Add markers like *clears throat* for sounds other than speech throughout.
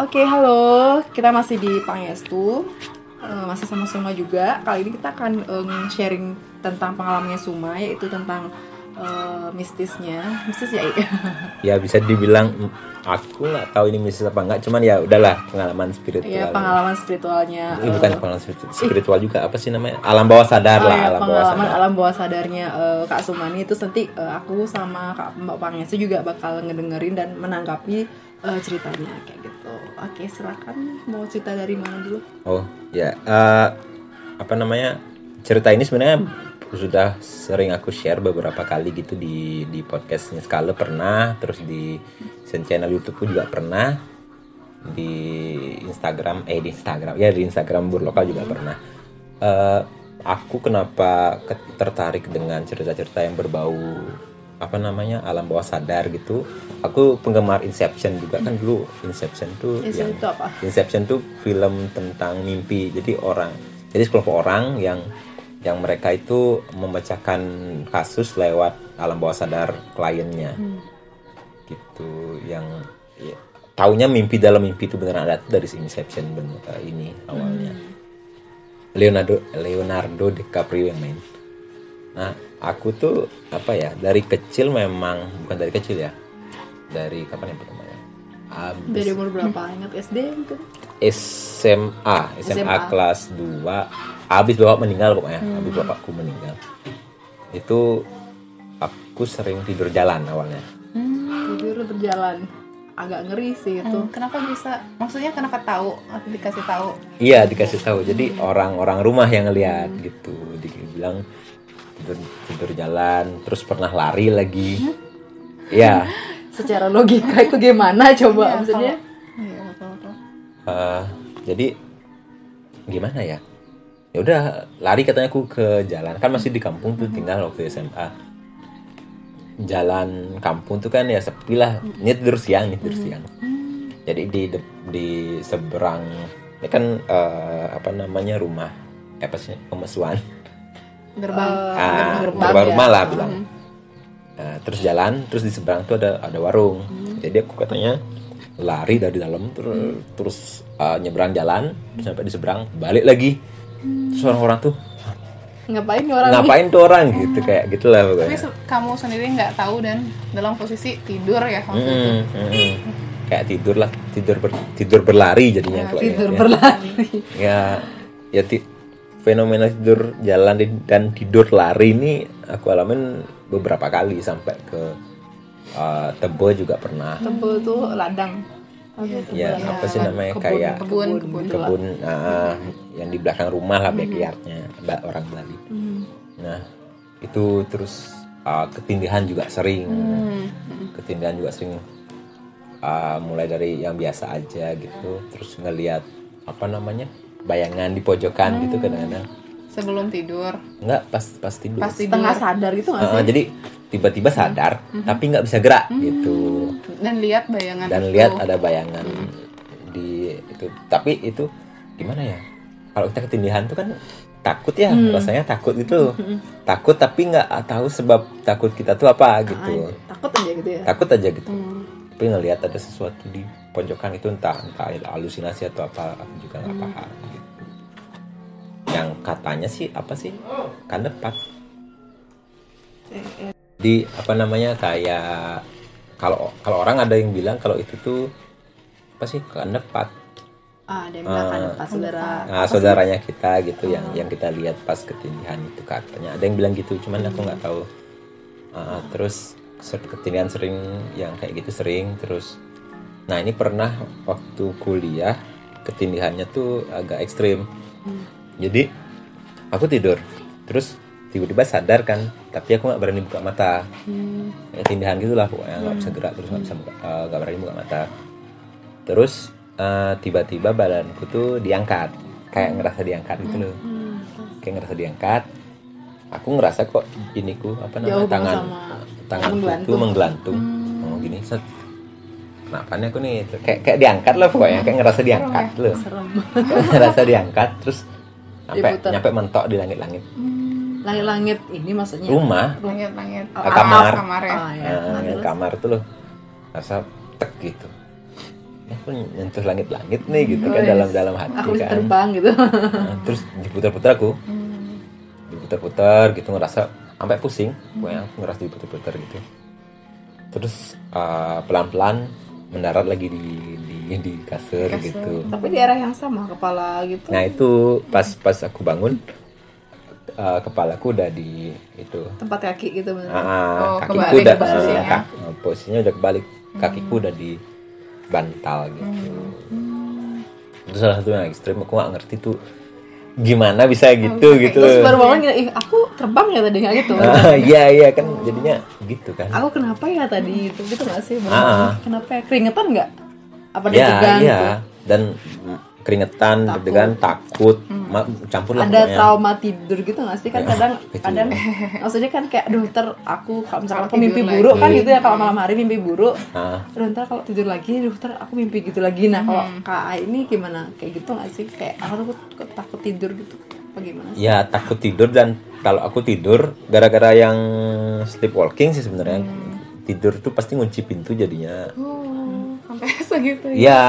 Oke, halo. Kita masih di Pangestu. Eh, masih sama Suma juga. Kali ini kita akan em, sharing tentang pengalamannya Suma yaitu tentang eh, mistisnya. Mistis ya? iya. *laughs* ya bisa dibilang mm, aku nggak tahu ini mistis apa enggak cuman ya udahlah pengalaman spiritual Iya, pengalaman spiritualnya. ini eh, bukan pengalaman spiritu- spiritual juga apa sih namanya alam bawah sadar Oh lah ya, alam bawah sadar alam bawah sadarnya eh, Kak Sumani itu nanti eh, aku sama Kak Mbak Pangestu juga bakal ngedengerin dan menanggapi eh, ceritanya kayak gitu. Oke, silakan. Mau cerita dari mana dulu? oh ya eh, apa namanya cerita ini sebenarnya sudah sering aku share beberapa kali gitu di di podcastnya. Skala pernah terus di channel YouTubeku juga pernah. Di Instagram eh di Instagram ya di Instagram Burlokal juga pernah. Eh, aku kenapa ke- tertarik dengan cerita-cerita yang berbau apa namanya alam bawah sadar gitu. Aku penggemar Inception juga kan dulu. Inception tuh Inception yang itu apa? Inception tuh film tentang mimpi. Jadi orang jadi sekelompok orang yang yang mereka itu memecahkan kasus lewat alam bawah sadar kliennya. Gitu yang ya, taunya mimpi dalam mimpi itu beneran ada dari si Inception ben- eh, ini awalnya. Leonardo Leonardo DiCaprio yang main. Nah aku tuh apa ya dari kecil memang bukan dari kecil ya dari kapan ya pertamanya Abis Dari umur berapa? Ingat SD mungkin? SMA, SMA, SMA. kelas 2 Habis bapak meninggal pokoknya Habis bapakku meninggal Itu Aku sering tidur jalan awalnya Tidur berjalan. Agak ngeri sih itu. Hmm, kenapa bisa? Maksudnya kenapa tahu? Atau dikasih tahu? Iya dikasih tahu Jadi orang-orang rumah yang ngeliat gitu Dibilang tidur, tidur jalan Terus pernah lari lagi. Iya. *laughs* Secara logika itu gimana coba Iya, maksudnya? Eh, Jadi Gimana ya? Ya udah lari katanya aku ke jalan. Kan masih di kampung tuh tinggal waktu SMA jalan kampung tuh kan ya sepi lah. Ini tidur siang nih tidur siang. Jadi di de- di seberang ini kan eh, apa namanya rumah. Eh, apa sih? Pemesuan Gerbang. ah, gerbang gerbang ya. rumah lah bilang Nah, terus jalan terus di seberang tuh ada ada warung jadi aku katanya lari dari dalam terus terus eh, nyebrang jalan terus sampai di seberang balik lagi terus orang-orang tuh Ngapain orang ngapain tuh orang gitu kayak gitulah Tapi pokoknya se- kamu sendiri nggak tahu dan dalam posisi tidur ya waktu itu. Mm, mm, mm. kayak tidur lah tidur ber- tidur berlari jadinya kalau tidur ya. berlari? ya ya ti- fenomena tidur jalan di- dan tidur lari ini aku alamin beberapa kali sampai ke uh, Tebo juga pernah Tebel tuh ladang. ya apa sih namanya Kebun, kayak kebun, kebun. kebun ah, yang di belakang rumah lah backyardnya ba- orang Bali Hmm. nah itu terus uh, ketindihan juga sering Hmm. ketindihan juga sering uh, mulai dari yang biasa aja gitu terus ngelihat apa namanya bayangan di pojokan gitu kadang-kadang. Sebelum tidur. enggak pas pas tidur. Pas tidur. Setengah sadar gitu nggak Uh, sih? jadi tiba-tiba sadar tapi nggak bisa gerak gitu. Dan lihat bayangan dan itu. lihat ada bayangan di itu. Tapi itu gimana ya? Kalau kita ketindihan tuh kan takut ya rasanya takut gitu. Takut tapi nggak tahu sebab takut kita tuh apa gitu. Takut aja gitu ya. takut aja gitu. Hmm. Tapi ngelihat ada sesuatu di pojokan itu entah entah halusinasi atau apa aku juga nggak paham gitu. Yang katanya sih apa sih? Kan depan. Di apa namanya kayak kalau kalau orang ada yang bilang kalau itu tuh apa sih kan depan. Ah, ada yang bilang kan pas saudara. nah saudaranya kita gitu yang yang kita lihat pas ketindihan itu katanya. Ada yang bilang gitu cuman aku nggak tahu. Ah, terus ketindihan sering yang kayak gitu sering terus nah ini pernah waktu kuliah ketindihannya tuh agak ekstrim. Jadi aku tidur terus tiba-tiba sadar kan tapi aku nggak berani buka mata. Kayak tindihan gitulah pokoknya nggak bisa gerak terus nggak bisa buka- eh, nggak berani buka mata. Terus eh, tiba-tiba badanku tuh diangkat kayak ngerasa diangkat gitu loh. Kayak ngerasa diangkat. Aku ngerasa kok iniku apa namanya tangan sama tanganku menggelantung. tuh menggelantung oh gini set kenapa nih aku nih kayak kayak diangkat lah pokoknya kayak ngerasa diangkat loh Serem. Kayak ngerasa diangkat terus sampai Diputer. nyampe mentok di langit-langit Langit-langit ini maksudnya. rumah Langit-langit. Oh, kamar. Kamar ya. Ah, ya. Nah, Nah, yang kamar tuh loh rasa tek gitu aku nyentuh langit-langit nih gitu kan Oh, dalam yes. dalam hati aku kan terbang gitu Nah, terus diputar-putar aku diputar-putar gitu ngerasa sampai pusing pokoknya aku ngerasa diputar-putar gitu. Terus uh, pelan-pelan mendarat lagi di di, di kasur, Kasur. gitu. Tapi di arah yang sama kepala gitu? Nah itu pas pas aku bangun uh, kepalaku udah di itu. Tempat kaki gitu bener ah, Oh, kakiku kebalik udah posisinya. ah, kak- uh, posisinya udah kebalik. Kakiku udah di bantal gitu. Itu salah satu yang ekstrim aku nggak ngerti tuh gimana bisa gitu gitu. Terus baru bangun gitu ih aku terbang ya tadi gitu. Ah, iya iya kan jadinya gitu kan. Aku kenapa ya tadi itu gitu nggak sih baru Ah. bangun, kenapa ya? Keringetan nggak? Apa ya deg-degan iya. gitu? Dan keringetan Takut. deg-degan takut ma- campur lah ada pokoknya. trauma tidur gitu nggak sih kan Ya, kadang itu. *laughs* kadang maksudnya kan kayak aduh ntar aku kalau misalkan aku mimpi tidur buruk lagi. kan gitu ya kalau malam hari mimpi buruk Ah, aduh ntar kalau tidur lagi aduh ntar aku mimpi gitu lagi nah kalau Hmm. kak ini gimana kayak gitu nggak sih kayak aku tuh takut tidur gitu sih ya takut tidur dan kalau aku tidur gara-gara yang sleepwalking sih sebenarnya Hmm. tidur tuh pasti ngunci pintu jadinya Oh, sampai *laughs* segitu ya. ya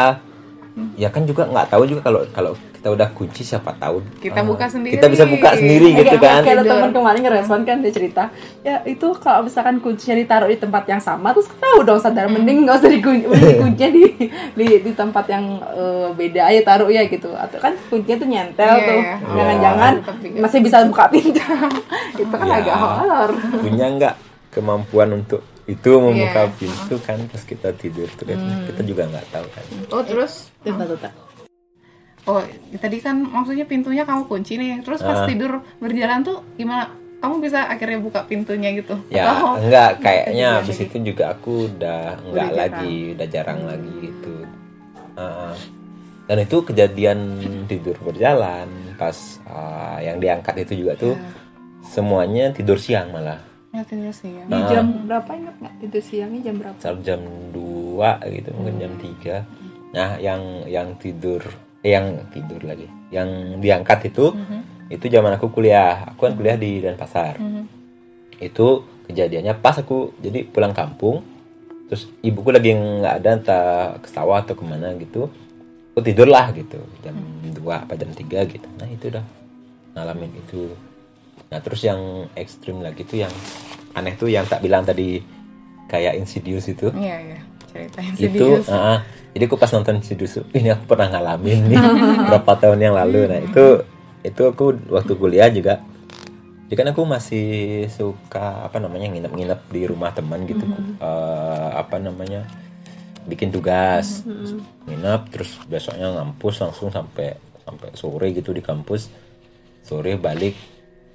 ya kan juga nggak tahu juga kalau kalau kita udah kunci siapa tahu Kita ah, buka sendiri. kita bisa buka sendiri gitu Kayak- kan kayak ada Tidur. teman kemarin ngerespon kan dia cerita ya itu kalau misalkan kuncinya ditaruh di tempat yang sama terus tahu dong sadar mending nggak usah dikunci mending dikuncinya di, di di tempat yang eh, beda aja taruh ya gitu atau kan kuncinya tuh nyentel Iya, tuh iya. jangan-jangan juga. masih bisa buka pintu *laughs* itu kan Ya. agak horor punya nggak kemampuan untuk itu membuka Iya. pintu kan pas kita tidur tuh kan. Hmm. kita juga nggak tahu kan Oh, terus bentar. Oh, tadi kan maksudnya pintunya kamu kunci nih. Terus pas Ah. tidur berjalan tuh gimana? Kamu bisa akhirnya buka pintunya gitu? ya Atau *laughs* enggak kayaknya habis jadi- itu juga aku udah enggak lagi udah jarang lagi gitu Ah, dan itu kejadian tidur berjalan pas ah, yang diangkat itu juga tuh semuanya tidur siang malah ya tidur sih ya. di Ah. jam berapa ingat nggak? Itu siangnya jam berapa? Sekitar jam 2 gitu mungkin jam 3 nah yang yang tidur eh, yang tidur lagi yang diangkat itu itu zaman aku kuliah. Aku kan kuliah di Denpasar. Mhm. itu kejadiannya pas aku jadi pulang kampung terus ibuku lagi nggak ada entah ke sawah atau ke mana gitu aku tidur lah gitu jam 2 apa jam 3 gitu. Nah itu udah ngalamin itu nah terus yang ekstrim lagi tuh yang aneh tuh yang tak bilang tadi kayak Insidious itu. Iya, iya. Ceritain itu sedikit. ah, ah. jadi aku pas nonton Insidious ini aku pernah ngalamin nih. *laughs* Berapa tahun yang lalu. Nah itu itu aku waktu kuliah juga jadi kan aku masih suka apa namanya nginep-nginep di rumah teman gitu. Eh, apa namanya bikin tugas. Nginep terus besoknya ngampus langsung sampai sampai sore gitu di kampus. Sore balik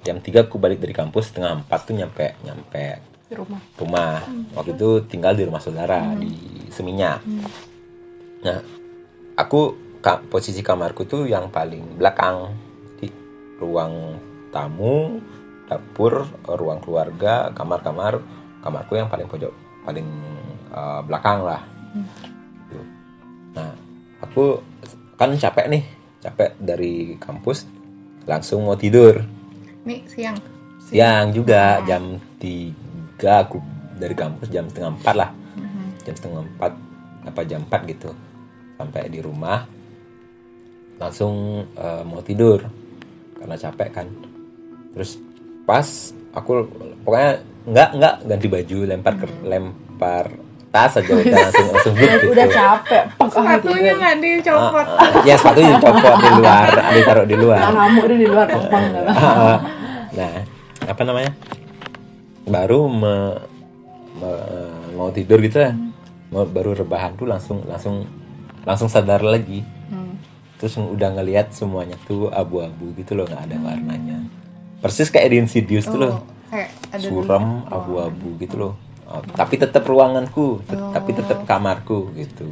jam 3 aku balik dari kampus setengah empat tuh nyampe nyampe di rumah. rumah. Waktu itu tinggal di rumah saudara di Seminyak. Nah aku ka- posisi kamarku tuh yang paling belakang. Di ruang tamu dapur ruang keluarga kamar-kamar. Kamarku yang paling pojok paling eh, belakang lah. Gitu. nah aku kan capek nih. Capek dari kampus langsung mau tidur Nih siang. siang juga jam 3 aku dari kampus jam setengah empat lah. Jam setengah empat apa jam 4 gitu. Sampai di rumah langsung eh, mau tidur. Karena capek kan. Terus pas aku pokoknya nggak nggak ganti baju lempar ke lempar tas aja udah langsung langsung bluk *laughs* gitu. udah capek. Pek ah, Sepatunya nggak dicopot. Ah, ah, ya sepatu dicopot di luar *laughs* ditaruh di luar. Nah, ngamuk dia di luar peng *laughs* nah apa namanya? Baru me- me- mau tidur gitu ya. Mau baru rebahan tuh langsung langsung langsung sadar lagi. Terus udah ngelihat semuanya tuh abu-abu gitu loh nggak ada warnanya. Persis kayak di Insidious tuh loh. Oh, kayak ada suram abu-abu gitu loh Oh, tapi tetap ruanganku tet- tapi tetap kamarku gitu.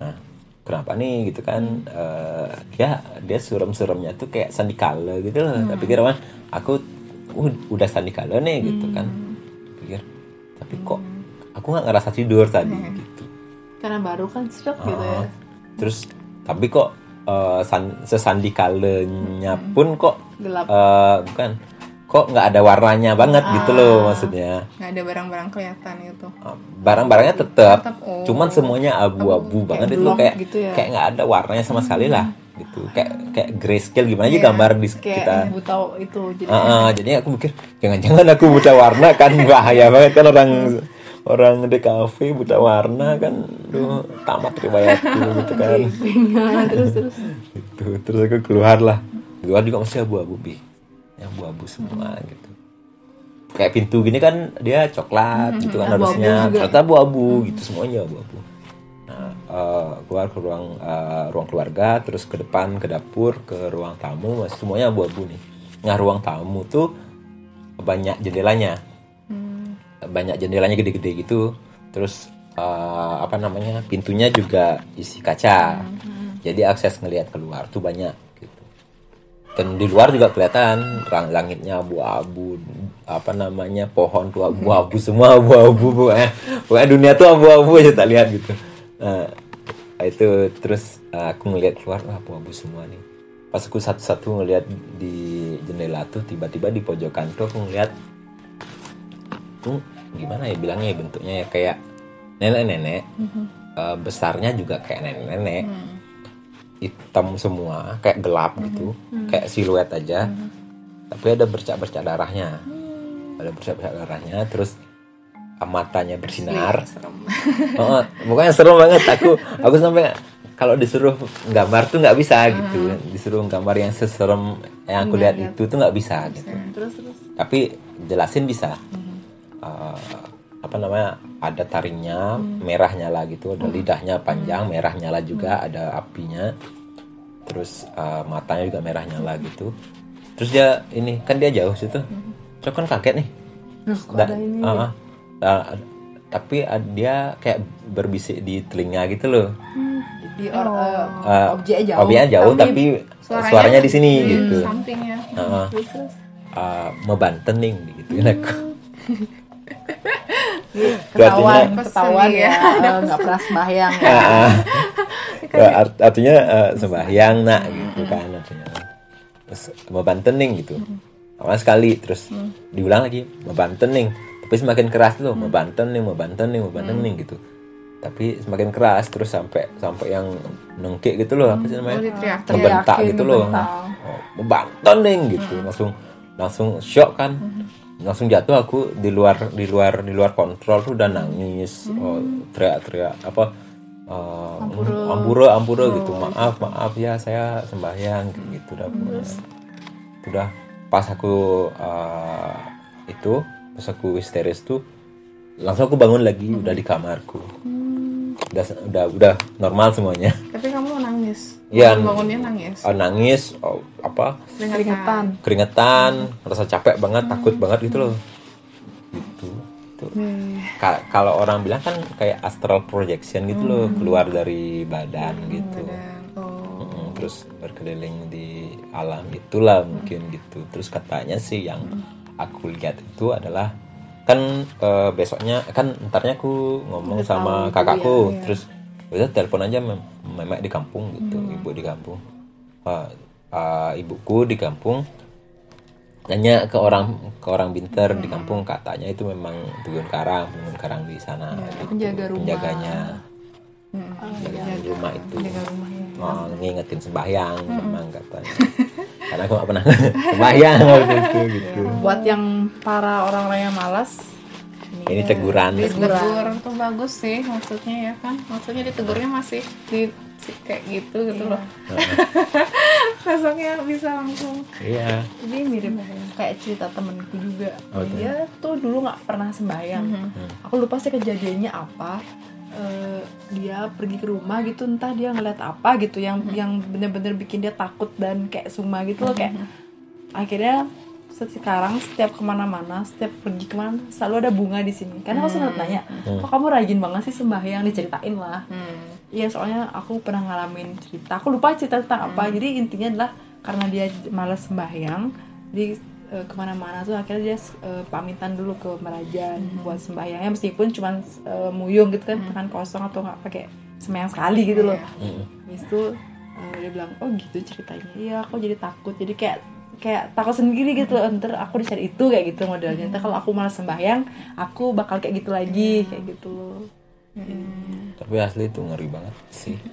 Nah kenapa nih gitu kan? Eh, ya dia suram-suramnya tuh kayak sandikala gitu loh. Tapi kira kan aku uh, udah sandikala nih gitu kan. Pikir tapi kok aku nggak ngerasa tidur tadi gitu. Karena baru kan shock gitu ya. Ah, terus tapi kok eh, san, sesandikalanya pun kok gelap. eh, bukan kok nggak ada warnanya banget gitu loh maksudnya. nggak ada barang-barang kelihatan gitu barang-barangnya tetap Tetap, oh. cuman semuanya abu-abu banget itu kayak gitu ya. kayak nggak ada warnanya sama sekali lah gitu. Kayak kayak grayscale gimana aja gambar di kayak kita buta itu jadi Ah, ah, jadi aku mikir jangan-jangan aku buta warna kan *laughs* bahaya banget kan orang orang di kafe buta warna kan. Duh tamat riwayatku gitu kan. *laughs* Terus terus. Gitu terus aku keluar lah. Keluar juga masih abu-abu bi yang abu-abu semua gitu. Kayak pintu gini kan dia coklat gitu kan harusnya. juga. ternyata abu-abu gitu. Semuanya abu-abu. Nah eh, keluar ke ruang eh, ruang keluarga terus ke depan ke dapur ke ruang tamu masih semuanya abu-abu nih. Nah ruang tamu tuh banyak jendelanya. Banyak jendelanya gede-gede gitu. Terus eh, apa namanya pintunya juga isi kaca. Jadi akses ngelihat keluar tuh banyak dan di luar juga kelihatan rang langitnya abu-abu apa namanya pohon tuh abu-abu semua abu-abu pokoknya, pokoknya dunia tuh abu-abu aja tak lihat gitu. Nah itu terus eh, aku ngelihat keluar abu-abu semua nih. Pas aku satu-satu ngelihat di jendela tuh tiba-tiba di pojokan tuh aku ngelihat tuh gimana ya bilangnya ya bentuknya ya? Kayak nenek-nenek Eh, besarnya juga kayak nenek-nenek hitam semua kayak gelap gitu kayak siluet aja. Tapi ada bercak-bercak darahnya. Ada bercak-bercak darahnya terus ah, matanya bersinar. Serem. *laughs* Oh, serem banget. Aku *laughs* aku sampai kalau disuruh gambar tuh nggak bisa gitu. Disuruh gambar yang seserem yang aku lihat itu tuh nggak bisa gitu. Terus terus. Tapi jelasin bisa. Eh, apa namanya ada taringnya merah nyala gitu ada lidahnya panjang merah nyala juga ada apinya. Terus eh, matanya juga merah nyala gitu. Terus dia ini kan dia jauh situ. Terus kan kaget nih. Loh, kok Da- ada ini? ah, ah. Da- tapi ah, dia kayak berbisik di telinga gitu loh. Di or, eh, Eh, objeknya jauh. objeknya jauh tapi, suaranya, di sini gitu. sampingnya. Terus terus. Ah, mebantening gitu aku *laughs* ketahuan ketahuan ya. ya. nggak pernah sembahyang ya. Ah, ah. *laughs* Art- artinya eh, sembahyang nak gitu kan artinya. Terus mebantening gitu. Awal sekali terus diulang lagi mebantening tapi semakin keras tuh mebantening mebantening mebantening gitu. Tapi semakin keras terus sampai sampai yang nengkek gitu loh apa sih oh namanya? Diteriak membentak gitu loh. Membentak. oh, membantening gitu. Langsung langsung shock kan langsung jatuh aku di luar di luar di luar kontrol tuh udah nangis. Oh, teriak-teriak apa uh, ampura ampura gitu. Maaf maaf ya saya sembahyang kayak gitu dah pokoknya. udah pas aku uh, itu pas aku histeris tuh langsung aku bangun lagi udah di kamarku. Udah udah udah normal semuanya. Tapi kamu nangis. Iya. bangunnya nangis. Oh, nangis oh, apa? Keringetan. Keringetan rasa capek banget takut banget gitu loh. Gitu Tuh. Ka- kalau orang bilang kan kayak astral projection gitu loh keluar dari badan gitu. dan oh. Mm-mm, terus berkeliling di alam itulah mungkin gitu. Terus katanya sih yang aku lihat itu adalah kan eh, besoknya kan entarnya aku ngomong sama kakakku terus udah telepon aja mem memek di kampung gitu ibu di kampung. Ah, ah, ibuku di kampung. Nanya ke orang ke orang binter di kampung katanya itu memang tuyul karang tuyul karang di sana gitu. penjaga rumah. penjaganya. Penjaga rumah itu. oh, ngingetin sembahyang memang katanya. Karena aku gak pernah *laughs* sembahyang waktu itu gitu. Buat yang para orang-orang yang malas ini teguran. Ditegur tuh bagus sih maksudnya ya kan. Maksudnya ditegurnya masih di kayak gitu gitu loh. *laughs* Besoknya bisa langsung. Iya. Jadi mirip kayak cerita temenku juga. Oh, dia tuh dulu nggak pernah sembahyang. Aku lupa sih kejadiannya apa. Eh, dia pergi ke rumah gitu entah dia ngeliat apa gitu yang yang bener-bener bikin dia takut dan kayak suma gitu loh kayak akhirnya sekarang setiap ke mana-mana setiap pergi ke mana selalu ada bunga di sini. Karena aku sempet nanya kok kamu rajin banget sih sembahyang? Diceritain lah. Hmm. Iya soalnya aku pernah ngalamin cerita. Aku lupa cerita tentang apa. Jadi intinya adalah Karena dia malas sembahyang Jadi eh, ke mana-mana tuh akhirnya dia eh, pamitan dulu ke Merajan Buat sembahyangnya. Meskipun cuma muyung gitu kan Tangan kosong atau nggak pakai sembahyang sekali gitu loh. Mm-mm. Habis itu eh, dia bilang oh gitu ceritanya. Iya aku jadi takut. Jadi kayak kayak takut sendiri gitu loh ntar aku dicari itu kayak gitu modelnya. Ntar kalau aku malah sembahyang aku bakal kayak gitu lagi kayak gitu loh. Tapi asli itu ngeri banget sih. *laughs*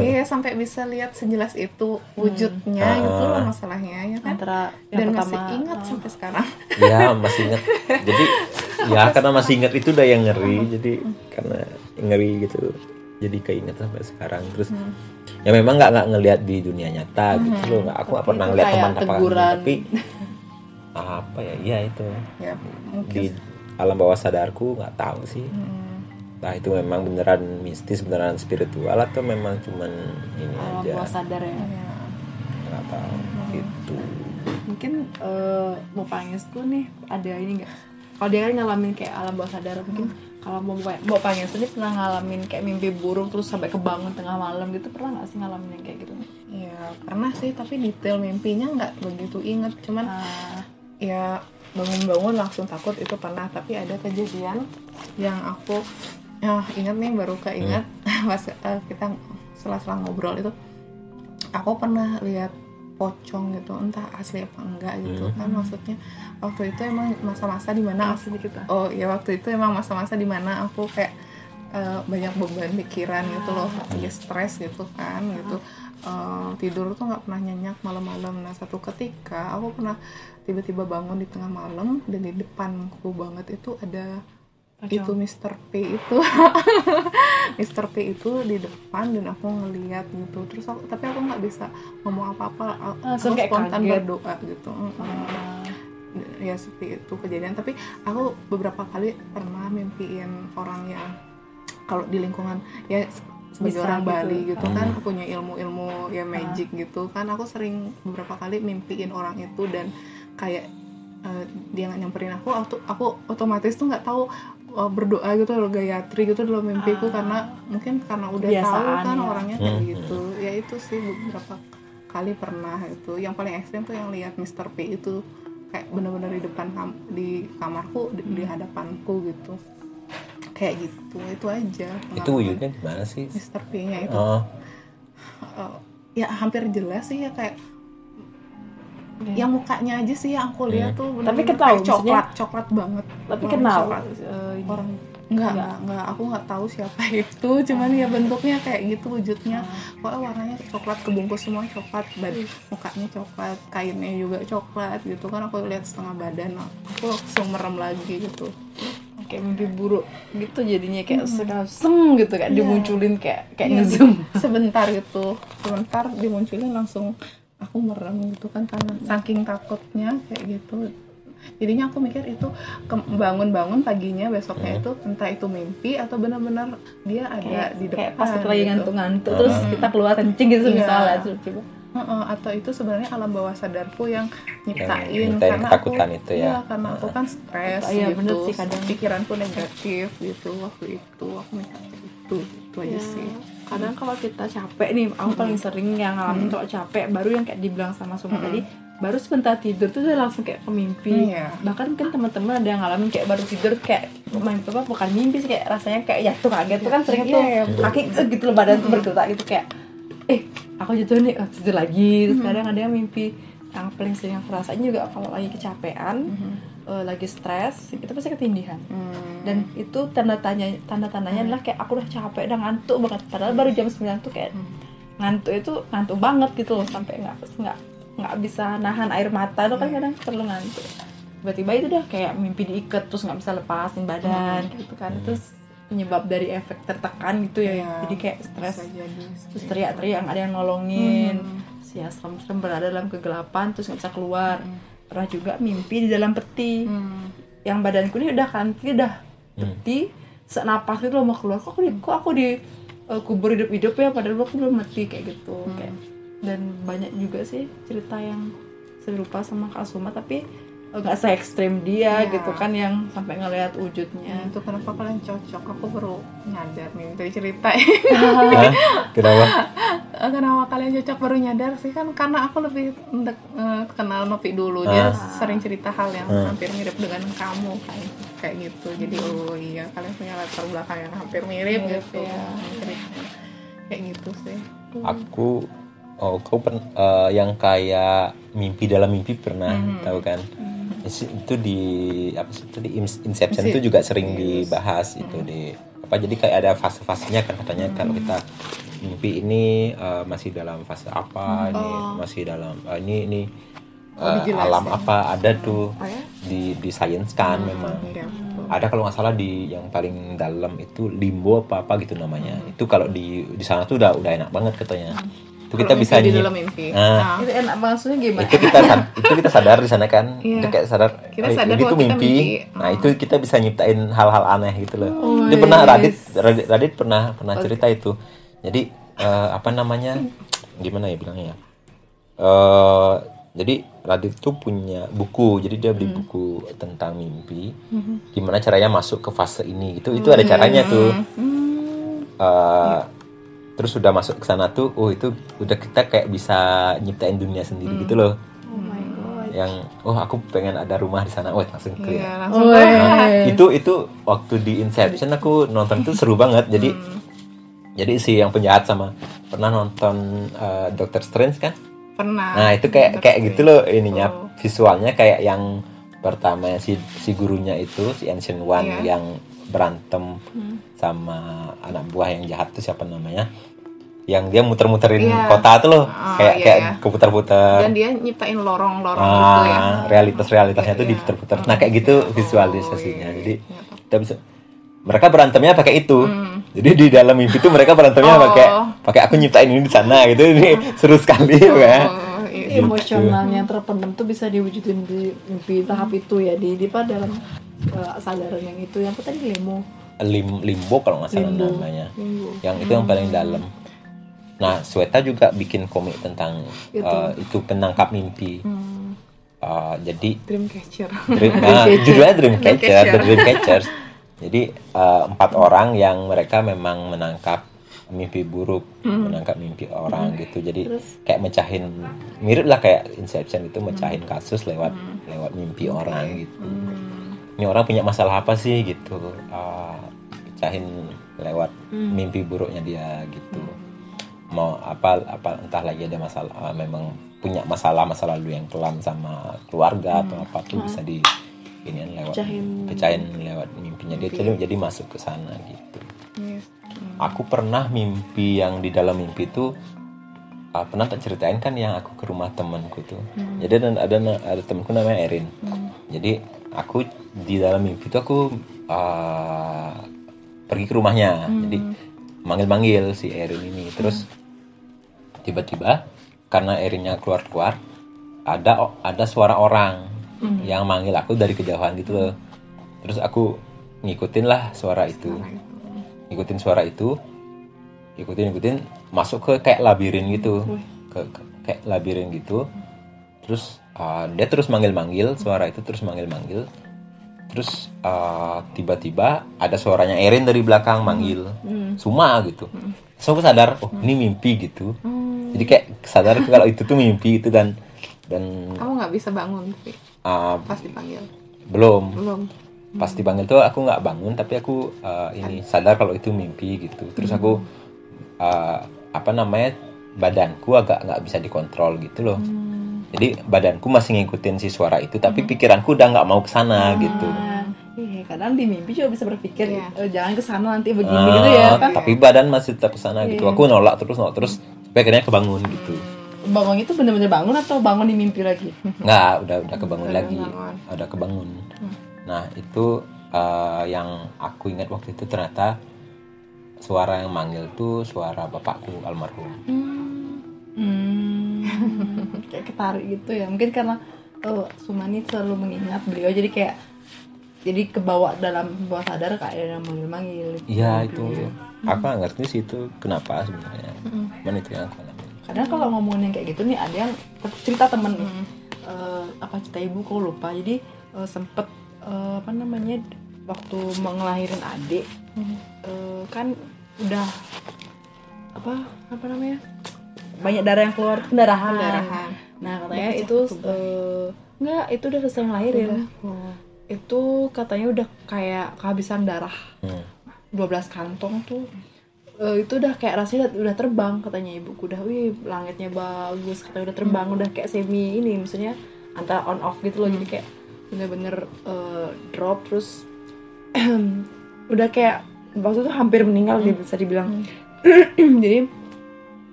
Iya sampai bisa lihat sejelas itu wujudnya Hmm. gitu Ah. loh masalahnya ya kan? Antara dan yang masih pertama ingat sampai sekarang. Ya masih inget jadi ya karena masih inget itu udah yang ngeri jadi karena ngeri gitu jadi keinget sampai sekarang. Terus ya memang nggak nggak ngelihat di dunia nyata gitu loh. Nggak aku nggak pernah kayak teman apa tapi apa ya? Iya itu. Ya mungkin di alam bawah sadarku nggak tahu sih. Nah itu memang beneran mistis, beneran spiritual atau memang cuman ini alam aja? bawah sadar ya? Ya, nggak tahu gitu. mungkin eh, mau pangesku nih ada ini enggak kalau dia kan ngalamin kayak alam bawah sadar mungkin kalau mau mau panges ini pernah ngalamin kayak mimpi buruk terus sampai kebangun tengah malam gitu pernah nggak sih ngalamin yang kayak gitu? Ya pernah sih tapi detail mimpinya nggak begitu inget. Cuman Ah, ya bangun-bangun langsung takut itu pernah. Tapi ada kejadian yang aku ya ingat nih baru keinget. *laughs* Pas eh, kita setelah-setelah ngobrol itu aku pernah lihat pocong gitu entah asli apa enggak gitu kan maksudnya. Waktu itu emang masa-masa di mana aku sedikit lah oh ya waktu itu emang masa-masa di mana aku kayak eh, banyak beban pikiran gitu loh lagi stres gitu kan gitu. Eh, tidur tuh nggak pernah nyenyak malam-malam. Nah satu ketika aku pernah tiba-tiba bangun di tengah malam dan di depanku banget itu ada Pocong. itu Mr. P itu *laughs* Mr. P itu di depan dan aku ngeliat gitu terus aku, tapi aku nggak bisa ngomong apa-apa aku Langsung kayak spontan kaget. berdoa gitu Mm-mm Ah, ya seperti itu kejadian tapi aku beberapa kali pernah mimpiin orang yang kalau di lingkungan ya sebagai orang gitu. Bali gitu Hmm. kan punya ilmu-ilmu ya magic gitu kan aku sering beberapa kali mimpiin orang itu dan kayak eh, dia nggak nyamperin aku aku, aku otomatis tuh nggak tahu eh, berdoa gitu loh gayatri gitu dalam mimpiku karena mungkin karena udah tahu kan ya. orangnya kayak Hmm. gitu ya itu sih beberapa kali pernah itu yang paling ekstrim tuh yang lihat Mr. P itu kayak bener-bener di depan kam di kamarku di, di hadapanku gitu kayak gitu itu aja Itu wujudnya gimana sih? Mr. P-nya itu Oh, eh, ya hampir jelas sih ya kayak Iya. yang mukanya aja sih yang aku lihat tuh Tapi bener-bener ketahu, kayak coklat coklat banget. Tapi Orang kenal? coklat. ini. orang enggak Enggak. enggak enggak. Aku nggak tahu siapa *laughs* itu. Cuman ya bentuknya kayak gitu wujudnya. Pokoknya warnanya coklat kebungkus semua coklat bad mukanya coklat kainnya juga coklat gitu kan. Aku lihat setengah badan aku langsung merem lagi gitu. Kayak mimpi buruk gitu jadinya kayak sekali seng gitu kayak Iya. dimunculin kayak kayak Iya, ngezoom. Sebentar gitu sebentar dimunculin langsung aku merem gitu kan karena saking takutnya kayak gitu jadinya aku mikir itu bangun-bangun paginya besoknya itu entah itu mimpi atau benar-benar dia ada kayak, di depan kayak pas kita lagi gitu. ngantuk-ngantuk terus kita keluar kencing gitu Iya. misalnya terus coba Heeh, atau itu sebenarnya alam bawah sadarku yang nyiptain nyiptain karena aku ketakutan itu ya. iya, karena aku kan stres Iya, gitu bener sih, kadang. pikiranku negatif gitu waktu itu aku mikir itu itu aja Ya, sih kadang kalau kita capek nih aku paling sering yang ngalamin kalau capek baru yang kayak dibilang sama Suma tadi baru sebentar tidur tuh udah langsung kayak pemimpi Iya. bahkan mungkin teman-teman ada yang ngalamin kayak baru tidur kayak main apa bukan mimpi sih kayak rasanya kayak jatuh kaget tuh kan sering Iya, tuh iya, kaki gitu loh badan tuh bergerak gitu kayak eh aku jatuh nih oh, tidur lagi terus kadang ada yang mimpi yang paling sering aku rasain juga kalau lagi kecapean eh, lagi stres itu pasti ketindihan. Hmm. dan itu tanda tanya tanda tandanya adalah kayak aku udah capek udah ngantuk banget. Padahal baru jam 9 tuh kayak ngantuk itu ngantuk banget gitu loh sampai nggak nggak nggak bisa nahan air mata itu kan kadang perlu ngantuk. Tiba-tiba itu udah kayak mimpi diikat terus nggak bisa lepasin badan gitu kan. Terus penyebab dari efek tertekan gitu ya Iya. jadi kayak stres terus teriak-teriak ada yang nolongin. Hmm. si ya serem-serem berada dalam kegelapan terus nggak bisa keluar. Pernah juga mimpi di dalam peti. Hmm. yang badanku ini udah kanti udah peti senapas itu mau keluar. Kok aku di kok aku di uh, kubur hidup-hidup ya padahal aku belum mati kayak gitu. Kayak dan banyak juga sih cerita yang serupa sama Kak Suma tapi nggak se ekstrim dia Iya. gitu kan yang sampai ngelihat Ya, wujudnya itu kenapa kalian cocok? Aku baru nyadar nih dari cerita. Kenapa? Eh, kenapa kalian cocok baru nyadar sih? Kan karena aku lebih dek- eh, kenal Nopi dulu. Dia Ah. sering cerita hal yang Ah. hampir mirip dengan kamu kayak kayak gitu. Jadi oh iya kalian punya latar belakang yang hampir mirip Mirip, gitu. ya. kayak gitu sih. Aku oh kau pen, eh, yang kayak mimpi dalam mimpi pernah tahu kan itu di apa sih itu di Inception itu juga sering dibahas itu di apa jadi kayak ada fase-fasenya kan katanya kalau kita mimpi ini eh, masih dalam fase apa ini masih dalam eh, ini ini eh, alam apa ada tuh di di science kan memang. Iya. ada kalau nggak salah di yang paling dalam itu limbo apa apa gitu namanya. Itu kalau di di sana tuh udah udah enak banget katanya itu kita bisa mimpi di dalam mimpi. Nah, Itu enak maksudnya gimana? itu kita itu kita sadar di sana kan? Iya. itu kayak sadar Kita sadar kita mimpi. mimpi. nah itu kita bisa nyiptain hal-hal aneh gitu loh. Oh, dia pernah. Radit Radit, Radit pernah pernah cerita itu. Jadi eh, apa namanya? Gimana ya bilangnya ya? Eh, jadi Radit tuh punya buku. Jadi dia Hmm. beli buku tentang mimpi. Gimana caranya masuk ke fase ini gitu. Itu ada caranya tuh. Eh, terus sudah masuk ke sana tuh oh itu udah kita kayak bisa nyiptain dunia sendiri gitu loh Oh my god. yang oh aku pengen ada rumah di sana oh langsung Iya, clear langsung Oh, banget. itu itu waktu di Inception aku nonton itu seru banget jadi jadi si yang penjahat sama pernah nonton eh, Doctor Strange kan Pernah. nah itu kayak kayak gitu loh ininya Oh. visualnya kayak yang pertama si si gurunya itu si Ancient One. Hmm. yang berantem sama anak buah yang jahat tuh siapa namanya yang dia muter-muterin Iya. kota tuh loh Oh, kayak iya, kayak iya. keputar-putar Dan dia nyiptain lorong-lorong gitu ya. ah realitas-realitasnya tuh Iya. diputar-putar nah kayak gitu visualisasinya iya, jadi kita bisa mereka berantemnya pakai itu Hmm. jadi di dalam mimpi tuh mereka berantemnya Oh. pakai pakai aku nyiptain ini di sana gitu ini seru sekali ya Oh, iya. emosionalnya terpendam tuh bisa diwujudin di mimpi tahap itu ya di di dalam eh, kesadaran yang itu yang apa tadi lemo Lim, limbo kalau nggak salah Limbo. namanya Limbo. yang itu yang paling dalam nah Sweta juga bikin komik tentang Itu. eh, itu penangkap mimpi Hmm. Eh, jadi Dreamcatcher. Dream, *laughs* nah, judulnya Dreamcatcher, Dreamcatcher. The Dreamcatchers. *laughs* Jadi eh, empat orang yang mereka memang menangkap mimpi buruk, menangkap mimpi orang gitu. Jadi kayak mecahin mirip lah kayak Inception itu mecahin kasus lewat lewat mimpi orang gitu. Ini orang punya masalah apa sih gitu? Eh, pecahin lewat mimpi buruknya dia gitu. Mau apa apa entah lagi ada masalah eh, memang punya masalah masa lalu yang kelam sama keluarga atau apa tuh bisa di ini lewat Pecahin. pecahin lewat mimpinya dia jadi jadi masuk ke sana gitu. Iya. Aku pernah mimpi yang di dalam mimpi itu ah, pernah tak ceritain kan yang aku ke rumah temanku tuh. Jadi ada ada ada temanku namanya Erin. Jadi aku di dalam mimpi itu aku ah, pergi ke rumahnya. Jadi manggil-manggil si Erin ini. Terus tiba-tiba karena Erinnya keluar-keluar ada ada suara orang yang manggil aku dari kejauhan gitu loh. Terus aku ngikutin lah suara itu. Ikutin suara itu. Ikutin ikutin masuk ke kayak labirin gitu. Ke, ke- kayak labirin gitu. Terus uh, dia terus manggil manggil suara itu terus manggil manggil terus uh, tiba-tiba ada suaranya Erin dari belakang manggil. Suma gitu. So aku sadar oh ini mimpi gitu. Jadi kayak sadar kalau itu tuh mimpi itu dan dan Kamu nggak bisa bangun tapi uh, pas dipanggil. belum. Belum. pas dipanggil tuh aku nggak bangun tapi aku uh, ini sadar. kalau itu mimpi gitu. Terus aku uh, apa namanya badanku agak nggak bisa dikontrol gitu loh jadi badanku masih ngikutin si suara itu tapi pikiranku udah nggak mau ke sana gitu. iya kadang di mimpi juga bisa berpikir Iya. "Eh, jangan ke sana nanti begini Ah, gitu ya kan? tapi badan masih tetap ke sana gitu. Aku nolak terus nolak terus sampai akhirnya kebangun gitu. Bangun itu bener-bener bangun atau bangun di mimpi lagi? Nggak udah udah kebangun Udah lagi. kebangun. udah kebangun. Nah itu uh, yang aku ingat waktu itu ternyata suara yang manggil tuh suara bapakku almarhum. Hmm, *laughs* kayak ketarik gitu ya. Mungkin karena oh, Sumani selalu mengingat beliau jadi kayak jadi kebawa dalam bawah sadar kayak yang manggil-manggil. Iya itu. Aku nggak ngerti sih itu kenapa sebenarnya. Cuman itu yang aku alami kadang kalau ngomongin yang kayak gitu nih ada yang cerita temen nih. Eh, apa cerita ibu kok lupa. Jadi eh, sempet eh, apa namanya waktu mau ngelahirin adik eh, kan udah apa apa namanya banyak darah yang keluar pendarahan, Pendarahan. nah katanya itu eh, enggak itu udah selesai ngelahirin. Oh. itu katanya udah kayak kehabisan darah. Hmm. 12 kantong tuh. Eh, itu udah kayak rasanya udah, udah terbang katanya ibuku. Udah wih langitnya bagus katanya udah terbang udah kayak semi ini maksudnya antara on off gitu loh. Jadi kayak bener-bener eh, drop terus *clears throat* udah kayak waktu itu hampir meninggal dia bisa dibilang. *clears throat* Jadi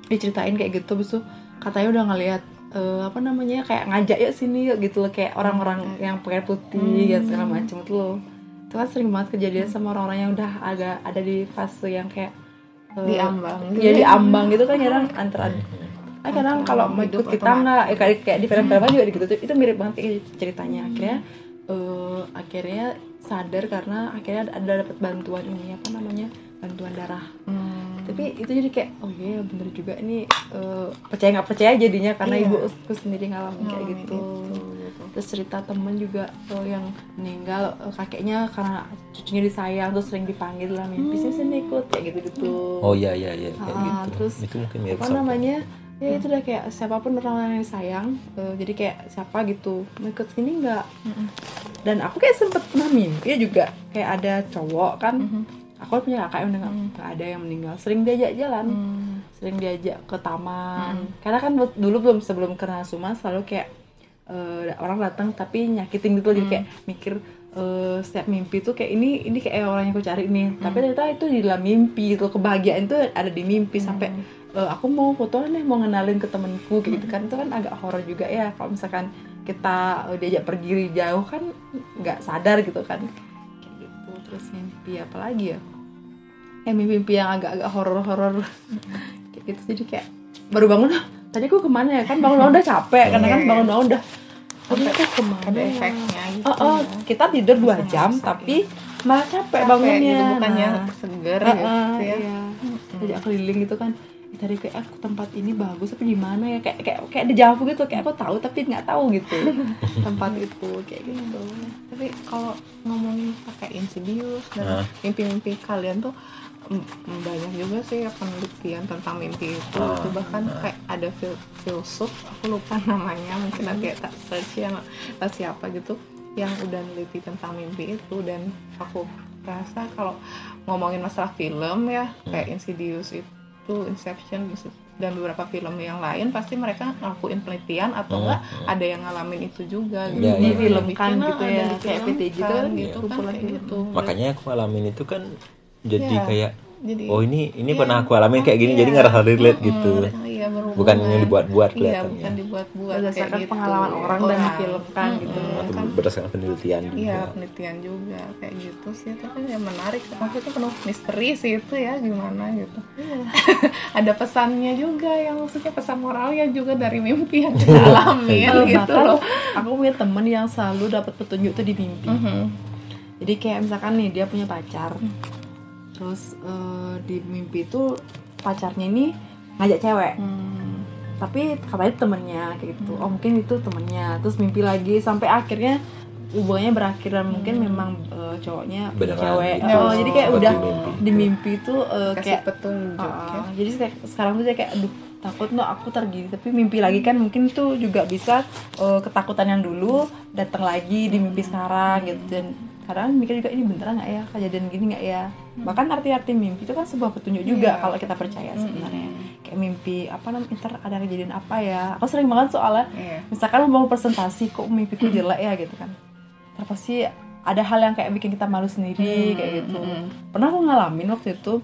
diceritain kayak gitu terus tuh katanya udah ngelihat eh, apa namanya kayak ngajak yuk sini yuk gitu loh kayak orang-orang yang pakai putih ya segala macam itu loh. Itu kan sering banget kejadian sama orang-orang yang udah agak ada di fase yang kayak eh, Di ambang gitu ya di ya. ambang gitu kan kadang antara kan kadang kalau mau ikut kita nggak eh, kayak kayak di film-film juga gitu itu mirip banget kayak ceritanya. Akhirnya eh, akhirnya sadar karena akhirnya ada dapat bantuan ini apa namanya bantuan darah. Hmm. tapi itu jadi kayak oh iya bener juga ini eh, percaya nggak percaya jadinya karena Iya. ibuku sendiri ngalamin kayak Ngalamin gitu. itu, gitu. terus cerita temen juga eh, yang meninggal eh, kakeknya karena cucunya disayang terus sering dipanggil lah mimpi sih sini ikut kayak gitu gitu oh iya iya iya kayak Ah, gitu. terus itu mungkin mirip apa sama. namanya? ya itu udah kayak siapa pun orang yang disayang eh, jadi kayak siapa gitu mau ikut sini nggak? Dan aku kayak sempet pernah mimpi juga kayak ada cowok kan aku punya kakak yang udah nggak nggak ada yang meninggal. Sering diajak jalan. Hmm. sering diajak ke taman. Karena kan dulu belum sebelum kena suma selalu kayak eh, orang datang tapi nyakitin gitu loh, jadi kayak mikir eh, setiap mimpi tuh kayak ini ini kayak orang yang aku cari nih. Tapi ternyata itu di dalam mimpi gitu. Kebahagiaan itu ada di mimpi sampai eh, aku mau foto nih mau ngenalin ke temenku kayak gitu kan. Itu kan agak horor juga ya. Kalau misalkan kita diajak pergi jauh kan nggak sadar gitu kan terus mimpi apa lagi ya? Ya mimpi-mimpi yang agak-agak horor-horor. Kayak gitu jadi kayak baru bangun "Hah, tadi aku ke mana ya? Kan bangun-bangun udah capek karena kan bangun-bangun udah. Tadi aku ke mana ada ya? efeknya gitu Oh, oh, ya. kita tidur dua jam tapi malah capek, Capek bangunnya. gitu bukannya Nah, seger ah, gitu ah, ya. iya. Ajak keliling gitu kan "Ih, tadi kayak aku tempat ini bagus tapi di mana ya? Kayak kayak kayak ada jauh gitu kayak aku tahu tapi nggak tahu gitu. *laughs* Tempat itu kayak gitu. Tapi kalau ngomongin pakai insidious dan Nah. mimpi-mimpi kalian tuh banyak juga sih ya penelitian tentang mimpi itu. Ah, itu bahkan kayak ada fil filsuf aku lupa namanya mungkin nanti tak search ya entah siapa gitu yang udah neliti tentang mimpi itu. Dan aku rasa kalau ngomongin masalah film ya kayak Insidious itu Inception dan beberapa film yang lain pasti mereka ngelakuin penelitian atau Hmm, enggak ada yang ngalamin itu juga gitu. Iya, iya. Difilmkan Dibikin, gitu ah, ya, ada kayak difilmkan PTJ itu kan gitu kan kayak film. gitu makanya aku ngalamin itu kan jadi Iya. kayak jadi oh ini ini Iya. pernah aku alamin kayak gini Iya. jadi ngerasa relate Mm-mm, gitu iya, berhubungan. bukan yang dibuat-buat iya kelihatannya. bukan dibuat-buat berdasarkan kayak gitu. pengalaman orang dan difilmkan gitu. Mm-mm, atau kan berdasarkan penelitian juga. Iya penelitian juga kayak gitu sih. Tapi ya menarik maksudnya penuh misteri sih itu ya gimana gitu. *laughs* Ada pesannya juga yang maksudnya pesan moralnya juga dari mimpi yang kita alamin Eh, gitu bahkan loh. Aku punya temen yang selalu dapat petunjuk tuh di mimpi. Mhm. jadi kayak misalkan nih dia punya pacar. Terus eh, di mimpi itu pacarnya ini ngajak cewek. Hmm. tapi katanya temennya kayak gitu. Oh mungkin itu temennya. Terus mimpi lagi sampai akhirnya hubungannya berakhir dan mungkin memang eh, cowoknya Beneran cewek. gitu. oh jadi kayak udah di mimpi itu eh, kasih kayak petunjuk Ah, ya. jadi kayak sekarang tuh kayak aduh takut no aku tergini tapi mimpi lagi kan mungkin tuh juga bisa eh, ketakutan yang dulu datang lagi di mimpi sekarang gitu. Dan kadang mikir juga ini beneran nggak ya? Kejadian gini nggak ya? Bahkan arti-arti mimpi itu kan sebuah petunjuk juga Iya. kalau kita percaya sebenarnya kayak mimpi apa namanya ntar ada kejadian apa ya. Aku sering banget soalnya Iya. misalkan mau presentasi kok mimpiku jelek ya gitu kan. Ntar pasti ada hal yang kayak bikin kita malu sendiri kayak gitu. pernah aku ngalamin waktu itu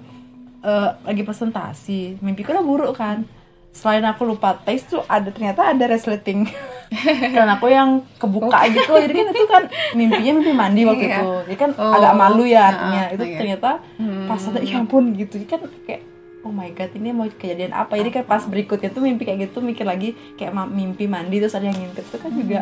eh, lagi presentasi mimpiku udah buruk kan. Selain aku lupa tes tuh ada ternyata ada resleting. *laughs* Dan aku yang kebuka gitu jadi kan itu kan mimpinya mimpi mandi waktu Iya. itu. Jadi kan Oh, agak malu ya nah, artinya. Itu iya. ternyata pas ada ya ampun gitu. Kan kayak oh my god ini mau kejadian apa? Jadi kan pas berikutnya tuh mimpi kayak gitu mikir lagi kayak ma- mimpi mandi terus ada yang ngintip. Itu kan juga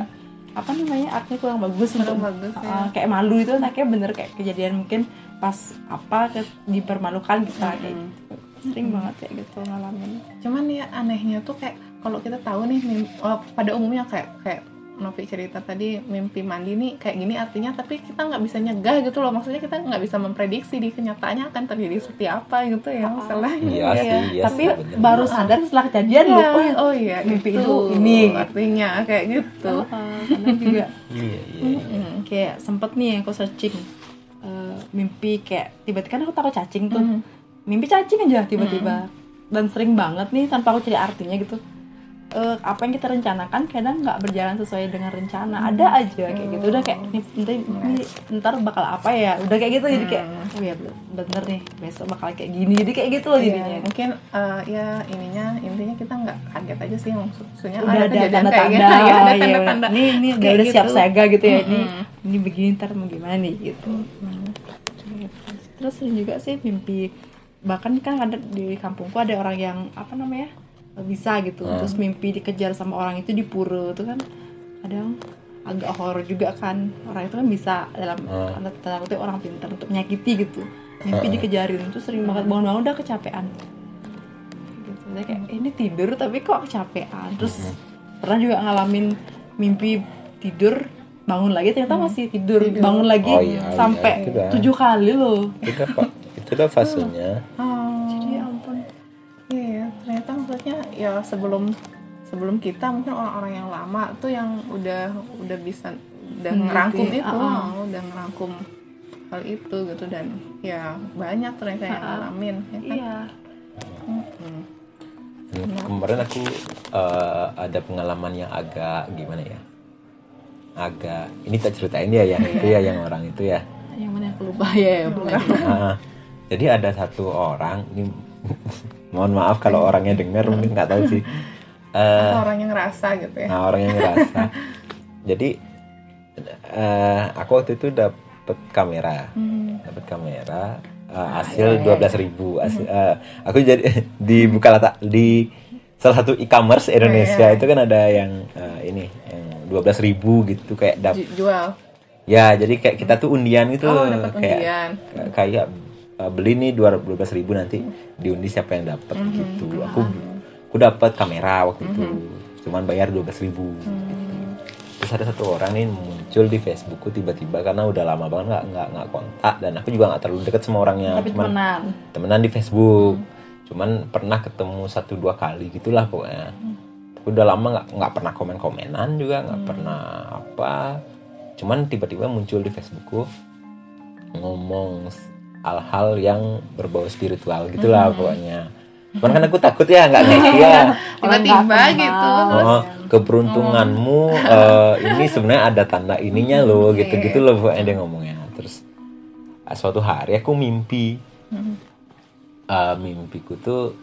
apa namanya artinya kurang bagus Kurang untuk bagus, uh, kayak malu itu akhirnya bener kayak kejadian mungkin pas apa ke, dipermalukan kita kayak gitu sering banget kayak gitu ngalamin. Cuman ya anehnya tuh kayak kalau kita tahu nih mim- oh, pada umumnya kayak kayak Novi cerita tadi mimpi mandi nih kayak gini artinya tapi kita nggak bisa nyegah gitu loh. Maksudnya kita nggak bisa memprediksi di kenyataannya akan terjadi seperti apa gitu ya masalahnya. Iya ya. sih, iya tapi sih, bener. baru sadar setelah kejadian Iya, loh oh, ya, oh iya mimpi itu itu ini. artinya kayak gitu. Uh, karena juga. Iya iya Mm. kayak sempet nih aku searching uh, mimpi kayak tiba-tiba kan aku takut cacing tuh. Mhm. mimpi cacing aja tiba-tiba. Dan sering banget nih tanpa aku cari artinya gitu Eh, apa yang kita rencanakan kadang nggak berjalan sesuai dengan rencana. Ada aja kayak gitu. Udah kayak ini, ini, ini ntar bakal apa ya? Udah kayak gitu jadi kayak oh ya bener nih besok bakal kayak gini. Jadi kayak gitu loh Iya, jadinya. mungkin eh, ya ininya intinya kita nggak kaget aja sih maksudnya udah ada tanda-tanda. gitu, ya, ada ya, tanda-tanda udah. ini ini udah, udah siap gitu. siaga gitu ya ini Mm-mm. ini begini ntar mau gimana nih gitu. Gitu. terus sering juga sih mimpi bahkan kan ada di kampungku ada orang yang apa namanya bisa gitu. Hmm. terus mimpi dikejar sama orang itu di pura itu kan. Kadang agak horor juga kan. Orang itu kan bisa dalam Hmm. tanda kutip orang pintar untuk menyakiti gitu. Mimpi Hmm. dikejarin terus sering banget. Bangun-bangun udah kecapean. Gitu. Saya kayak "Eh, ini tidur tapi kok kecapean? Terus pernah juga ngalamin mimpi tidur bangun lagi ternyata masih tidur, bangun lagi Oh, iya, sampai iya, itu dah. tujuh kali loh. Itu pak. Itu dah *laughs* fasenya ya sebelum sebelum kita mungkin orang-orang yang lama tuh yang udah udah bisa udah Hmm, ngerangkum gitu itu ah. oh, udah ngerangkum hal itu gitu dan ya banyak ternyata yang ngalamin ya kan? Iya. Dan kemarin aku eh, ada pengalaman yang agak gimana ya? Agak ini tak ceritain ya yang itu ya yang orang itu ya. Yang mana aku lupa ya, ya. Nah, jadi ada satu orang ini mohon maaf kalau orangnya dengar mungkin nggak tahu sih. Atau orang yang ngerasa gitu ya. nah orang yang ngerasa. Jadi eh, aku waktu itu dapet kamera. Hmm. dapat kamera eh, hasil dua belas ribu. Aku jadi *laughs* di Bukalapak di salah satu e-commerce Indonesia. Iya. itu kan ada yang eh, ini yang dua belas ribu gitu kayak dap Ju- jual? Ya jadi kayak kita tuh undian gitu. Oh dapat kayak undian. kayak uh, beli nih dua belas ribu nanti diundi siapa yang dapat Mhm. gitu. Aku aku dapat kamera waktu itu. Mhm. cuman bayar dua belas ribu Hmm. terus ada satu orang nih muncul di Facebookku tiba-tiba karena udah lama banget nggak nggak nggak kontak dan aku juga nggak terlalu deket sama orangnya. Tapi cuman temenan. temenan di Facebook. Cuman pernah ketemu satu dua kali gitulah pokoknya. Tapi udah lama nggak nggak pernah komen komenan juga nggak pernah apa. Cuman tiba-tiba muncul di Facebookku ngomong hal-hal yang berbau spiritual gitulah pokoknya. Cuman kan aku takut ya nggak *laughs* ngerti ya. Tiba-tiba gitu. Oh, keberuntunganmu eh, ini sebenarnya ada tanda ininya loh, gitu-gitu loh pokoknya dia ngomongnya. Terus ah, suatu hari aku mimpi, Eh, mimpiku tuh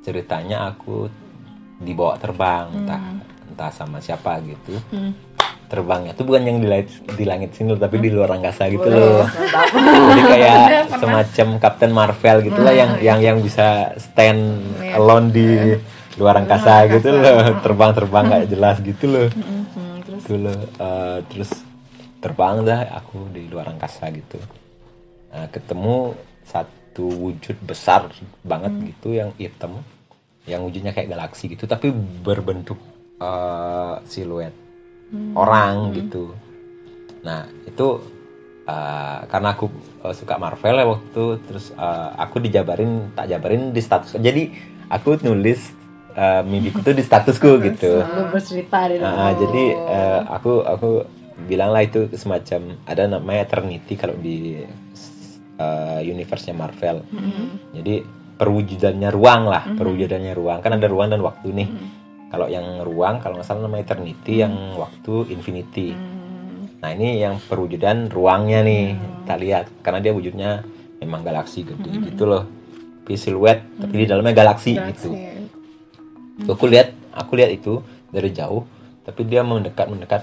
ceritanya aku dibawa terbang, entah entah sama siapa gitu. Terbangnya. Tuh bukan yang di langit, di langit sini loh, tapi di luar angkasa gitu loh. Jadi kayak *laughs* semacam Captain Marvel gitu lah yang yang yang bisa stand alone di luar angkasa gitu loh, *laughs* terbang-terbang nggak jelas gitu loh. Hmm, terus? Gitu loh. Eh, terus terbang dah aku di luar angkasa gitu. Nah, ketemu satu wujud besar banget gitu yang hitam, yang wujudnya kayak galaksi gitu, tapi berbentuk eh, siluet orang gitu. Nah itu uh, karena aku uh, suka Marvel ya waktu itu, terus uh, aku dijabarin tak jabarin di status. Jadi aku nulis uh, mimpiku tuh di statusku *laughs* gitu. bercerita Nah, jadi uh, aku aku bilang lah itu semacam ada namanya eternity kalau di uh, universe-nya Marvel. Jadi perwujudannya ruang lah, perwujudannya ruang. Kan ada ruang dan waktu nih. Kalau yang ruang kalau nggak salah namanya eternity, yang waktu infinity. Nah ini yang perwujudan ruangnya nih, kita lihat karena dia wujudnya memang galaksi gede gitu loh. Tapi siluet, tapi di dalamnya galaksi, gitu. Tuh, aku lihat, aku lihat itu dari jauh, tapi dia mendekat mendekat,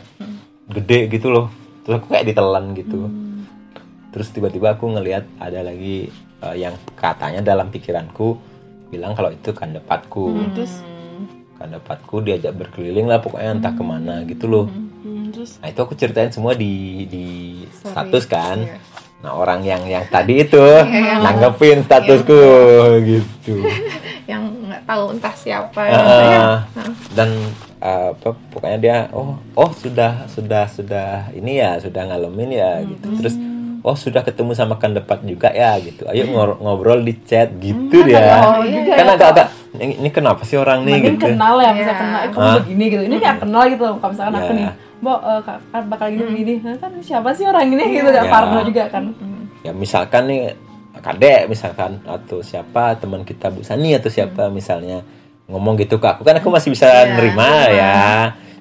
gede gitu loh. Terus aku kayak ditelan gitu. Terus tiba-tiba aku ngelihat ada lagi eh, yang katanya dalam pikiranku bilang kalau itu kandepatku. terus Kandepatku diajak berkeliling lah pokoknya entah ke mana gitu loh. hmm, terus Nah itu aku ceritain semua di di Story. status kan. Iya. Nah orang yang yang tadi itu *laughs* yang- nanggepin statusku gitu. *laughs* yang nggak tahu entah siapa gitu ya. dan eh, apa pokoknya dia oh oh sudah sudah sudah ini ya sudah ngalamin ya gitu. Terus oh sudah ketemu sama kan depan juga ya gitu. Ayo ngor- ngobrol di chat gitu dia. horor juga Kan agak-agak ini, ini kenapa sih orang nih? Mending gitu. kenal ya bisa Iya. kenal eh, kamu begini? gitu. Ini kayak kenal gitu kalau misalkan aku Iya. nih Mbok eh, kak kan bakal gini begini nah, kan siapa sih orang ini? Gitu gak Iya. parno juga kan. Ya misalkan nih kadek misalkan atau siapa teman kita Bu Sani atau siapa misalnya ngomong gitu ke aku. Kan aku masih bisa Iya, nerima ya.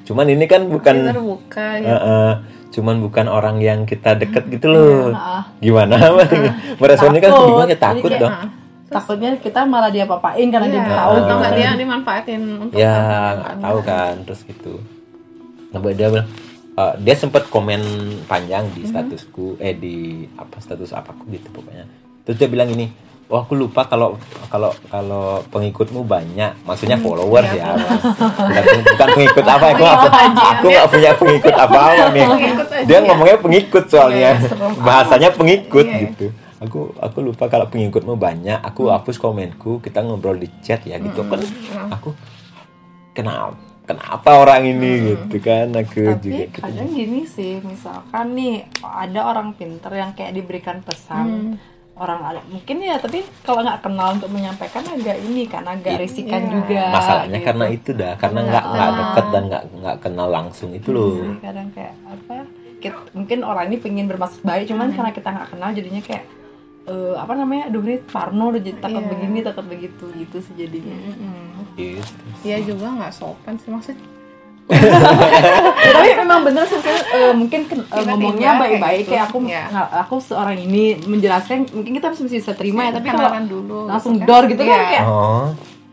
Cuman ini kan bukan terbuka Eh, ya. eh, cuman bukan orang yang kita deket gitu loh. Nah, gimana? Meresponnya *laughs* kan Takut. gimana Jadi takut kayak, dong. Nah, takutnya kita malah dia papain karena dia Iya, tahu atau gitu nggak kan. dia dimanfaatin untuk ya nggak kan. tahu kan terus gitu. Nah dia bilang eh, dia sempat komen panjang di statusku eh di apa status apaku gitu pokoknya. Terus dia bilang ini Wah aku lupa kalau kalau kalau pengikutmu banyak, maksudnya followers ya, bukan, bukan pengikut apa, aku nggak aku nggak punya pengikut apa apa nih. Dia ya. ngomongnya pengikut soalnya, Iya, bahasanya pengikut Iya. gitu. Aku aku lupa kalau pengikutmu banyak, aku hapus komenku, kita ngobrol di chat ya gitu. Kan. Aku kenapa kenapa orang ini? Gitu kan aku juga Tapi gitu. kadang gini sih, misalkan nih ada orang pinter yang kayak diberikan pesan orang ada mungkin ya tapi kalau nggak kenal untuk menyampaikan agak ini kan agak Iya. risikan Iya. juga masalahnya gitu. karena itu dah karena nggak nggak deket dan nggak nggak kenal langsung itu loh Sih, kadang kayak apa kit- mungkin orang ini pengen bermaksud baik cuman karena kita nggak kenal jadinya kayak eh, apa namanya aduh ini Parno udah jadi takut Iya. begini takut begitu gitu sih jadinya Mm-mm. gitu. Dia juga nggak sopan sih maksud Ya, *laughs* tapi memang bener sih eh, mungkin Tiba-tiba ngomongnya baik-baik gitu. kayak aku Iya. nggak- aku seorang ini menjelaskan mungkin kita harus bisa terima ya tapi kalau dulu langsung gitu kan. door gitu kan Iya. kayak oh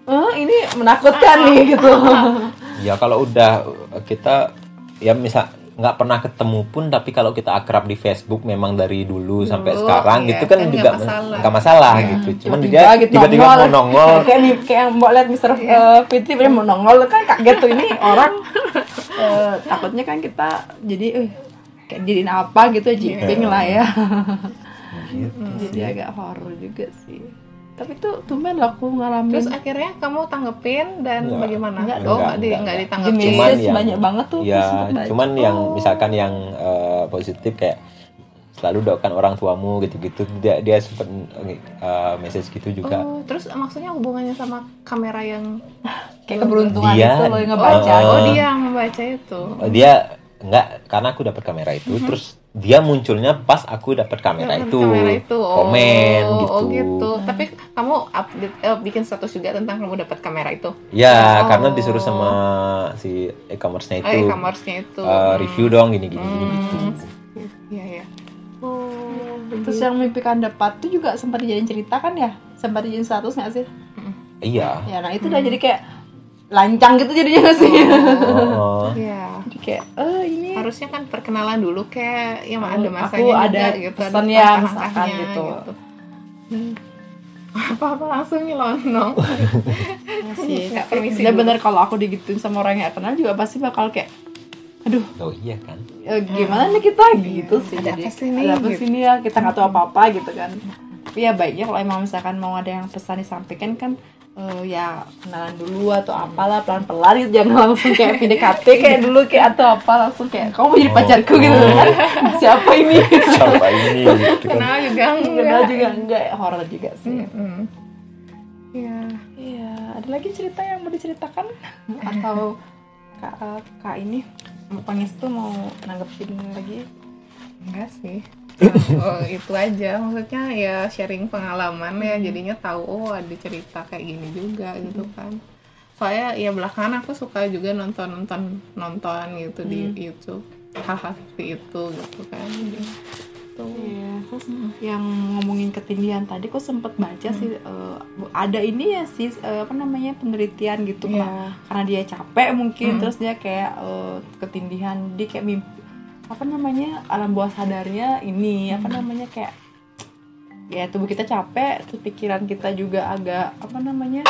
eh ini menakutkan nih gitu ya kalau udah kita ya misal nggak pernah ketemu pun tapi kalau kita akrab di Facebook memang dari dulu sampai sekarang iya, gitu kan, kan nggak juga masalah. nggak masalah gitu. Cuman dia gitu, tiba-tiba mau nongol. *laughs* kayak nih kayak mau lihat Mister eh, Fitri dia mau nongol. Kan kaget tuh ini orang *laughs* eh, takutnya kan kita jadi eh kayak jadiin apa gitu jiping lah ya. Gitu. *laughs* jadi agak horor juga sih tapi tuh tumben loh aku ngalamin. Terus akhirnya kamu tanggepin dan Enggak. bagaimana? Enggak oh Enggak, nggak di ditanggepin Cuman yang- banyak banget tuh ya cuman yang oh. misalkan yang eh, positif kayak selalu doakan orang tuamu gitu-gitu. Dia dia sempat eh, message gitu juga. Oh terus maksudnya hubungannya sama kamera yang kayak keberuntungan Dia- itu loh yang ngebaca. Oh. oh dia yang membaca itu. Dia enggak karena aku dapat kamera itu terus dia munculnya pas aku dapat kamera itu. kamera itu oh, komen gitu, oh gitu. tapi kamu update eh, bikin status juga tentang kamu dapat kamera itu? Ya Oh. karena disuruh sama si e-commerce-nya oh itu. e-commerce-nya itu. Eh, review dong gini gini gini gitu. Iya ya oh terus yang mimpi kanda dapat tuh juga sempat dijadiin cerita kan ya? Sempat dijadiin status nggak sih? Iya. Ya nah itu udah jadi kayak lancang gitu jadinya nggak sih? Oh, Iya. Kayak eh ini harusnya kan perkenalan dulu kayak yang ada Aku masanya juga ada gitu pesan ada ya, langkah-langkahnya misalkan gitu. Hmm. *laughs* apa-apa langsung nyelonong sih Nggak permisi bener-bener kalau aku digituin sama orang yang kenal juga pasti bakal kayak aduh oh iya kan? eh, gimana nih kita? Gitu sih. Ada jadi apa sih nih, ada apa gitu. sih nih? Ya kita nggak tahu apa apa gitu kan. Tapi ya baiknya kalau emang misalkan mau ada yang pesan disampaikan kan eh, ya kenalan dulu atau apalah pelan-pelan gitu jangan langsung kayak PDKT kayak dulu kayak atau apa langsung kayak kamu mau jadi Oh, pacarku? gitu oh. kan. *laughs* Siapa ini? Siapa ini? Gitu kan. Kenal juga. Kenal enggak. juga enggak horor juga sih. Mm-mm. Iya. Iya, ada lagi cerita yang mau diceritakan? *laughs* Atau kak kak ini Pangestu mau nanggepin lagi? enggak sih oh, itu aja. Maksudnya ya sharing pengalaman ya. Jadinya tahu oh ada cerita kayak gini juga gitu kan. Soalnya ya belakangan aku suka juga nonton nonton nonton gitu di YouTube. Hal-hal seperti itu gitu kan. Tuh. Iya, terus yang ngomongin ketindihan tadi kok sempet baca sih eh, ada ini ya sih eh, apa namanya penelitian gitu Iya. karena, karena dia capek mungkin terus dia kayak eh, ketindihan dia kayak mimpi apa namanya alam bawah sadarnya ini apa namanya kayak ya tubuh kita capek terus pikiran kita juga agak apa namanya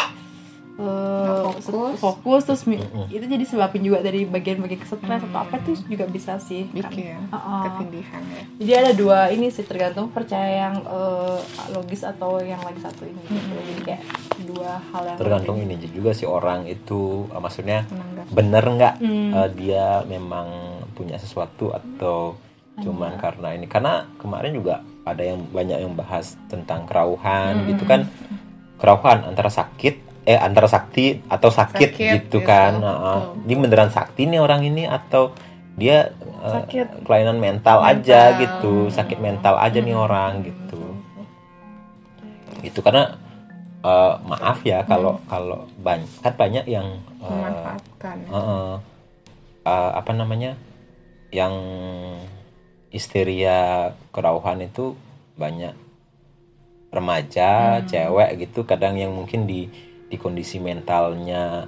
Nggak fokus. fokus terus Mm-mm. itu jadi sebabin juga dari bagian-bagian stres atau apa itu juga bisa sih kan. bikin Heeh. ketindihan ya Jadi ada dua ini sih tergantung percaya yang eh, logis atau yang lagi satu ini. gitu. Jadi kayak dua hal yang tergantung ini juga si orang itu eh, maksudnya menanggapi bener nggak Hmm. eh, dia memang punya sesuatu atau cuman karena ini. Karena kemarin juga ada yang banyak yang bahas tentang kerauhan gitu kan. Kerauhan antara sakit eh antara sakti atau sakit, Sakit, gitu gitu. kan. Betul. ini beneran sakti nih orang ini atau dia Sakit. kelainan mental, aja Mental. gitu. Sakit mental aja nih orang gitu. Itu karena eh, maaf ya kalau kalau banyak kan banyak yang eh, memanfaatkan. eh, eh, eh, apa namanya yang histeria kerauhan itu banyak. Remaja cewek gitu kadang yang mungkin di di kondisi mentalnya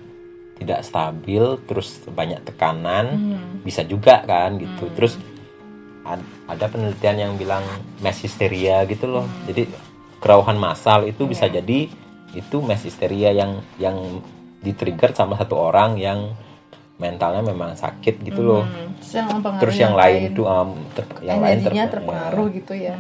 tidak stabil terus banyak tekanan bisa juga kan gitu. Terus ad- ada penelitian yang bilang mass hysteria gitu loh. Jadi kerauhan massal itu bisa jadi itu mass hysteria yang yang di-trigger sama satu orang yang mentalnya memang sakit gitu loh. Terus yang yang, lain itu um, ter- yang lain ter- terpengaruh. ya, gitu ya.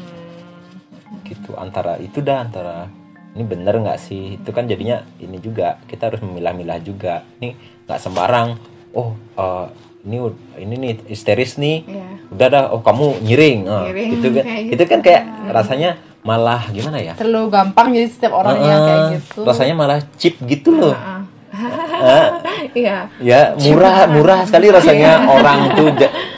Gitu antara itu dah antara ini bener nggak sih? Itu kan jadinya ini juga kita harus memilah-milah juga. Ini nggak sembarang oh eh, ini ini nih histeris nih. Iya. udah dah oh kamu nyiring Ah, Nyiring, gitu kan kayak itu kan kayak rasanya malah gimana ya? Terlalu gampang jadi setiap orang yang kayak gitu. rasanya malah cheap gitu loh. Ah. *laughs* iya ya murah murah sekali rasanya orang tuh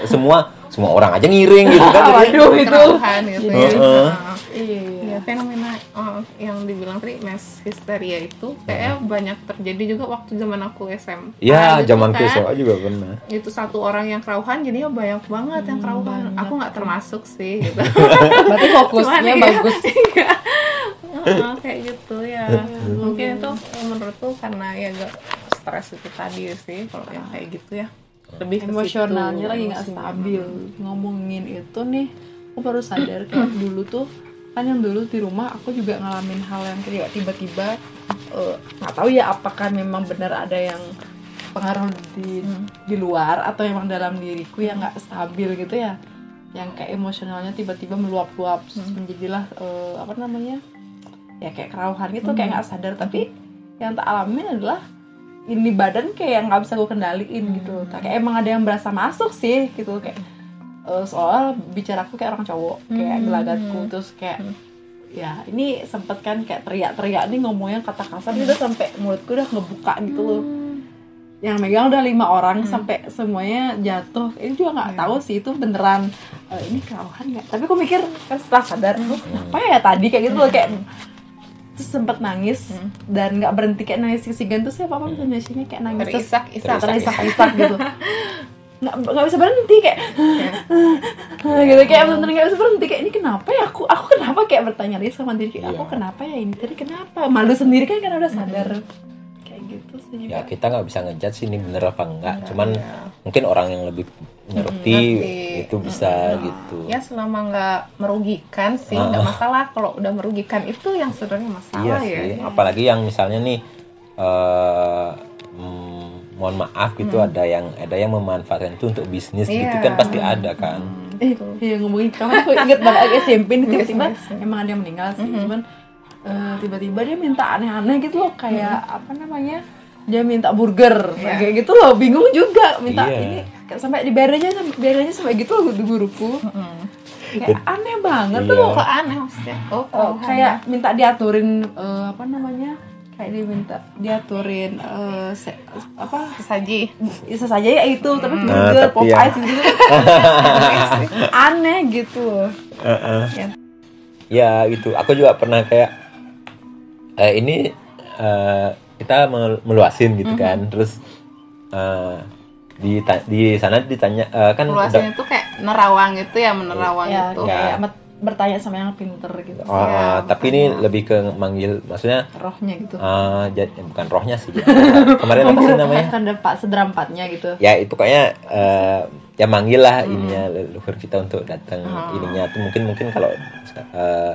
semua semua orang aja ngiring gitu kan jadi itu kerauhan gitu ya Heeh. Ah. iya Iya, fenomena oh, yang dibilang tadi mass hysteria itu kayaknya banyak terjadi juga waktu zaman aku SMA. ya gitu zaman kan. SMA juga pernah Itu satu orang yang kerauhan jadinya banyak banget yang kerauhan. Aku nggak termasuk sih *laughs* gitu. berarti fokusnya Cuman ya, bagus *laughs* iya. Heeh, kayak gitu ya. Mungkin itu menurutku karena ya gak stres itu tadi sih kalau yang kayak gitu ya. Lebih ke emosionalnya lagi nggak stabil. ngomongin itu nih aku baru sadar kayak dulu tuh kan yang dulu di rumah aku juga ngalamin hal yang kayak tiba-tiba eh, nggak tahu ya apakah memang benar ada yang pengaruh di di luar atau memang dalam diriku yang nggak stabil gitu ya. Yang kayak emosionalnya tiba-tiba meluap-luap terus menjadilah eh, apa namanya ya kayak kerauhan gitu kayak nggak sadar. Tapi yang tak alamin adalah ini badan kayak nggak bisa gue kendaliin gitu. Kayak emang ada yang berasa masuk sih gitu. Kayak eh, soal bicaraku kayak orang cowok kayak gelagatku. Terus kayak ya ini sempet kan kayak teriak-teriak nih ngomongnya kata kasar. Gitu sampai mulutku udah ngebuka gitu loh. Yang megang udah lima orang sampai semuanya jatuh. Ini juga nggak tahu sih itu beneran eh, ini kerauhan nggak? Tapi aku mikir kan setelah sadar "Loh, apa ya tadi? Kayak gitu loh kayak terus sempet nangis dan nggak berhenti kayak nangis kesigan tuh siapa apa bisa nyanyinya kayak nangis. Terus Terisak-isak. terisak-isak gitu. *laughs* Nggak nggak bisa berhenti kayak *laughs* gitu. Kayak bener-bener nggak bisa berhenti. Kayak ini kenapa ya aku aku kenapa kayak bertanya lagi sama diri kayak, aku Iya. kenapa ya ini? Tadi kenapa? Malu sendiri kan karena udah sadar. kayak gitu sih. Ya kita nggak bisa ngejudge sih ini bener apa enggak. Cuman mungkin orang yang lebih ngerti ngerti. itu bisa gitu. Ya selama nggak merugikan sih nggak masalah. Kalau udah merugikan itu yang sebenarnya iya masalah ya. sih apalagi yang misalnya nih eh mm, mohon maaf gitu ada yang ada yang memanfaatkan itu untuk bisnis gitu Iya. kan pasti ada kan. Eh iya ngomongin kamu aku inget banget lagi SMP nih tiba-tiba emang ada yang meninggal sih. Cuman eh, tiba-tiba dia minta aneh-aneh gitu loh kayak apa namanya? Dia minta burger Nah, kayak gitu loh bingung juga minta Iya. ini kayak sampai dibayarnya dibayarnya sampai gitu loh guru guruku. Kayak aneh banget Iya. tuh Kok aneh maksudnya? Oh, Oh, kayak minta diaturin eh, apa namanya? Kayak dia minta diaturin eh, se- apa? Saji. bisa saja ya itu tapi Nah, burger tapi Popeyes ya- gitu. *laughs* Aneh gitu. Ya. ya gitu. Aku juga pernah kayak eh, ini eh, kita mel- meluasin gitu kan. Terus eh, di di sana ditanya eh, kan udah Luasnya itu kayak nerawang gitu ya, menerawang ya gitu. kayak Ya. met- bertanya sama yang pinter gitu. Oh, Ya, tapi ini lebih ke manggil maksudnya rohnya gitu. eh, jad- bukan rohnya sih. *laughs* Kemarin apa sih namanya? kan depan sederempatnya gitu. Ya itu kayaknya eh, ya manggil lah ininya leluhur kita untuk datang ininya. Tuh mungkin mungkin kalau eh,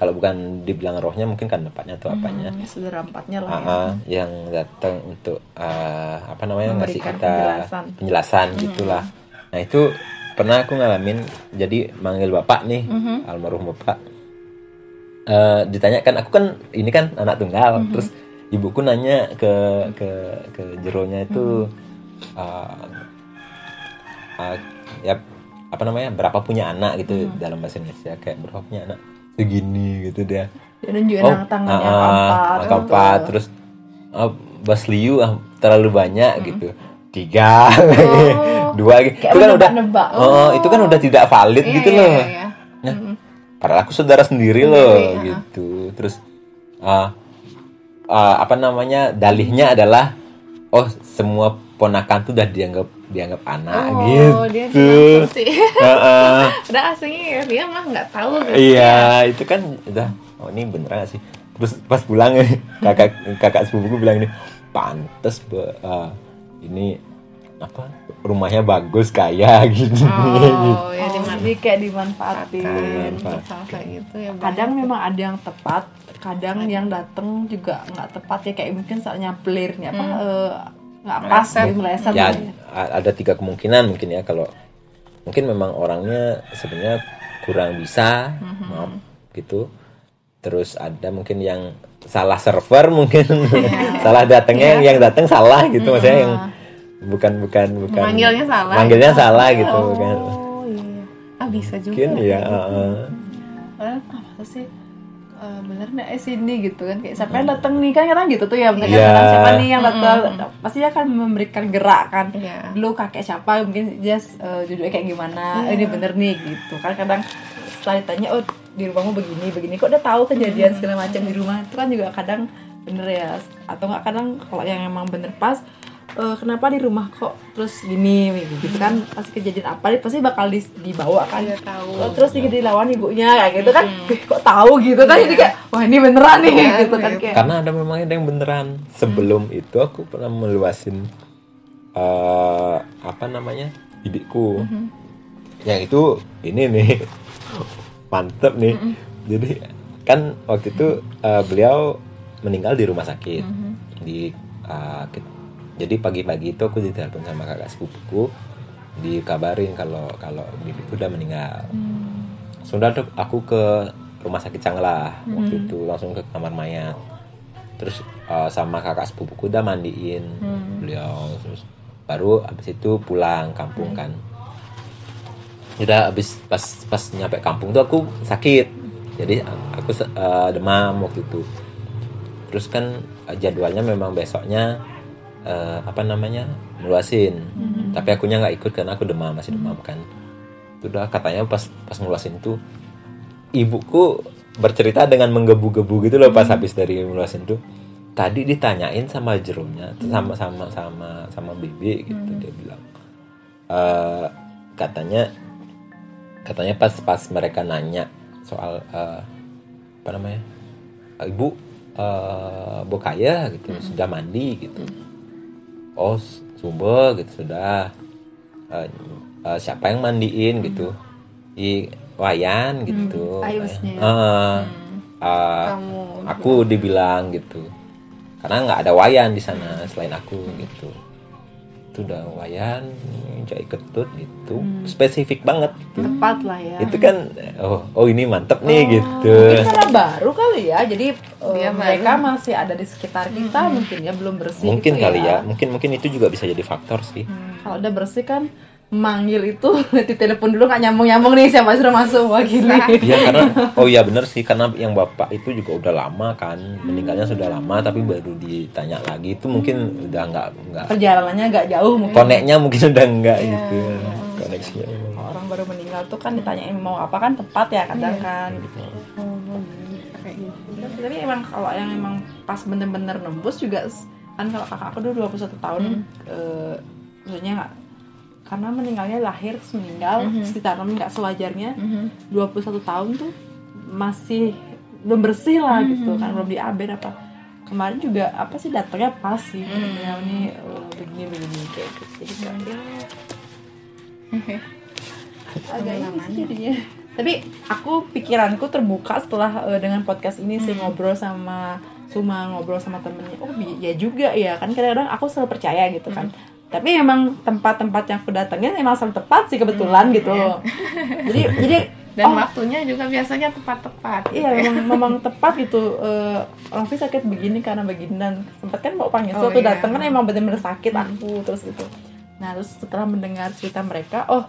kalau bukan dibilang rohnya mungkin kan dapatnya atau apanya. Hmm, sederempatnya lah Ah, ya. ah, yang datang untuk eh, apa namanya ngasih kita penjelasan. penjelasan gitulah. Nah itu pernah aku ngalamin jadi manggil bapak nih almarhum bapak. Eh, ditanyakan aku kan ini kan anak tunggal. Terus ibuku nanya ke ke ke jeronya itu eh, eh, ya apa namanya berapa punya anak? Gitu dalam bahasa Indonesia kayak berapa punya anak segini gitu dia. Dia nunjukin Oh, tangannya ah, empat angka gitu. empat terus oh, Bas Liu ah, terlalu banyak gitu. Tiga *laughs* dua gitu itu kan udah menebak-nebak. oh, itu kan udah tidak valid Iya, gitu iya, loh. iya, iya. Nah, padahal aku saudara sendiri loh gitu. Terus uh, uh, apa namanya dalihnya adalah oh semua ponakan tuh udah dianggap dianggap anak oh gitu. dia sih. *laughs* Heeh. udah aslinya dia mah nggak tahu gitu iya itu kan udah oh ini beneran gak sih? Terus pas pulang *laughs* kakak kakak sepupuku bilang ini pantes be, uh, ini apa rumahnya bagus kaya *laughs* gitu oh ya Oh, di mana jadi kayak dimanfaatin. Kayak gitu ya Kadang memang ada yang tepat, kadang yang datang juga nggak tepat ya kayak mungkin soalnya pelirnya apa eh, nggak pas gitu meleset. ya gitu. a- ada tiga kemungkinan mungkin ya kalau mungkin memang orangnya sebenarnya kurang bisa maaf gitu terus ada mungkin yang salah server mungkin *laughs* salah datangnya yang datang salah gitu maksudnya yang bukan bukan bukan Manggilnya salah. manggilnya salah gitu kan Oh iya. ah bisa juga mungkin ya heeh. Padahal apa sih? Eh, bener nggak eh sini gitu kan kayak siapa yang datang nih? Kan kadang gitu tuh ya bener kan Iya. kadang siapa nih yang datang? Pasti dia akan memberikan gerak kan Iya. dulu kakek siapa? Mungkin just eh, judulnya kayak gimana? Eh, ini bener nih gitu kan. Kadang setelah ditanya oh di rumahmu begini begini kok udah tahu kejadian segala macam di rumah? Itu kan juga kadang bener ya. Atau nggak kadang kalau yang emang bener pas eh, kenapa di rumah kok terus gini? Gitu kan. Pasti kejadian apa pasti bakal dis- dibawa kan. Iya, tahu. Oh, terus dia dilawan ibunya kayak gitu kan. "Ih, kok tahu gitu kan? Jadi kayak wah ini beneran nih Iya, gitu kan iya. kayak. Karena ada memang ada yang beneran. Sebelum itu aku pernah meluasin eh apa namanya bibikku yang itu ini nih mantep nih. Jadi kan waktu itu eh, beliau meninggal di rumah sakit. Di eh, ke- jadi pagi-pagi itu aku ditelepon sama kakak sepupuku dikabarin kalau kalau bibiku udah meninggal. Sudah tuh aku ke rumah sakit Canglah waktu itu langsung ke kamar mayat terus uh, sama kakak sepupuku udah mandiin. Beliau terus baru abis itu pulang kampung kan. Udah abis pas pas nyampe kampung tuh aku sakit. Jadi aku uh, demam waktu itu. Terus kan uh, jadwalnya memang besoknya uh, apa namanya meluasin tapi akunya nggak ikut karena aku demam masih demam kan. Itu udah katanya pas pas ngeluasin tuh ibuku bercerita dengan menggebu-gebu gitu loh pas habis dari meluasin tuh. Tadi ditanyain sama jerumnya tuh sama sama sama sama bibi gitu dia bilang. Eh, katanya katanya pas pas mereka nanya soal eh, apa namanya "Eh, ibu eh bokaya gitu sudah mandi gitu oh sumber gitu sudah. Eh, eh, siapa yang mandiin gitu? I wayan gitu. Ayusnya. Eh, eh, kamu aku dibilang gitu. Karena nggak ada wayan di sana selain aku gitu itu udah wayan jahit ketut gitu. Spesifik banget. Gitu. tepat lah ya. Itu kan oh oh ini mantep nih gitu. mungkin karena baru kali ya jadi eh, Dia mereka masih ada di sekitar kita mungkin ya belum bersih mungkin gitu kali ya. mungkin mungkin itu juga bisa jadi faktor sih. Kalau udah bersih kan manggil itu *laughs* di telepon dulu nggak nyambung nyambung nih siapa suruh masuk wah gini. Iya karena *laughs* oh iya bener sih karena yang bapak itu juga udah lama kan meninggalnya sudah lama tapi baru ditanya lagi itu mungkin udah nggak nggak perjalanannya agak jauh mungkin. Koneknya mungkin udah nggak gitu koneksinya. Memang. Kalau orang baru meninggal tuh kan ditanyain mau apa kan tepat ya kadang kan. Gitu gitu tapi emang kalau yang emang pas bener-bener nembus juga kan kalau kakak aku dulu 21 tahun eh, maksudnya nggak karena meninggalnya lahir meninggal terus ditanam nggak sewajarnya. 21 tahun tuh masih belum bersih lah gitu kan belum diaben apa. Kemarin juga apa sih datangnya pas sih. Ya ini eh, begini begini kayak gitu. Jadi kayak ya, *laughs* agak ini jadinya. Tapi aku pikiranku terbuka setelah eh, dengan podcast ini sih ngobrol sama Suma ngobrol sama temennya. Oh ya juga ya kan kadang-kadang aku selalu percaya gitu kan tapi emang tempat-tempat yang aku datangin emang selalu tepat sih kebetulan gitu. *laughs* jadi jadi dan oh, waktunya juga biasanya tepat-tepat. Iya memang memang tepat gitu. Eh orang Fi sakit begini karena begini dan sempat kan mau panggil Oh, tuh iya. datang kan emang benar-benar sakit aku terus gitu. Nah terus setelah mendengar cerita mereka oh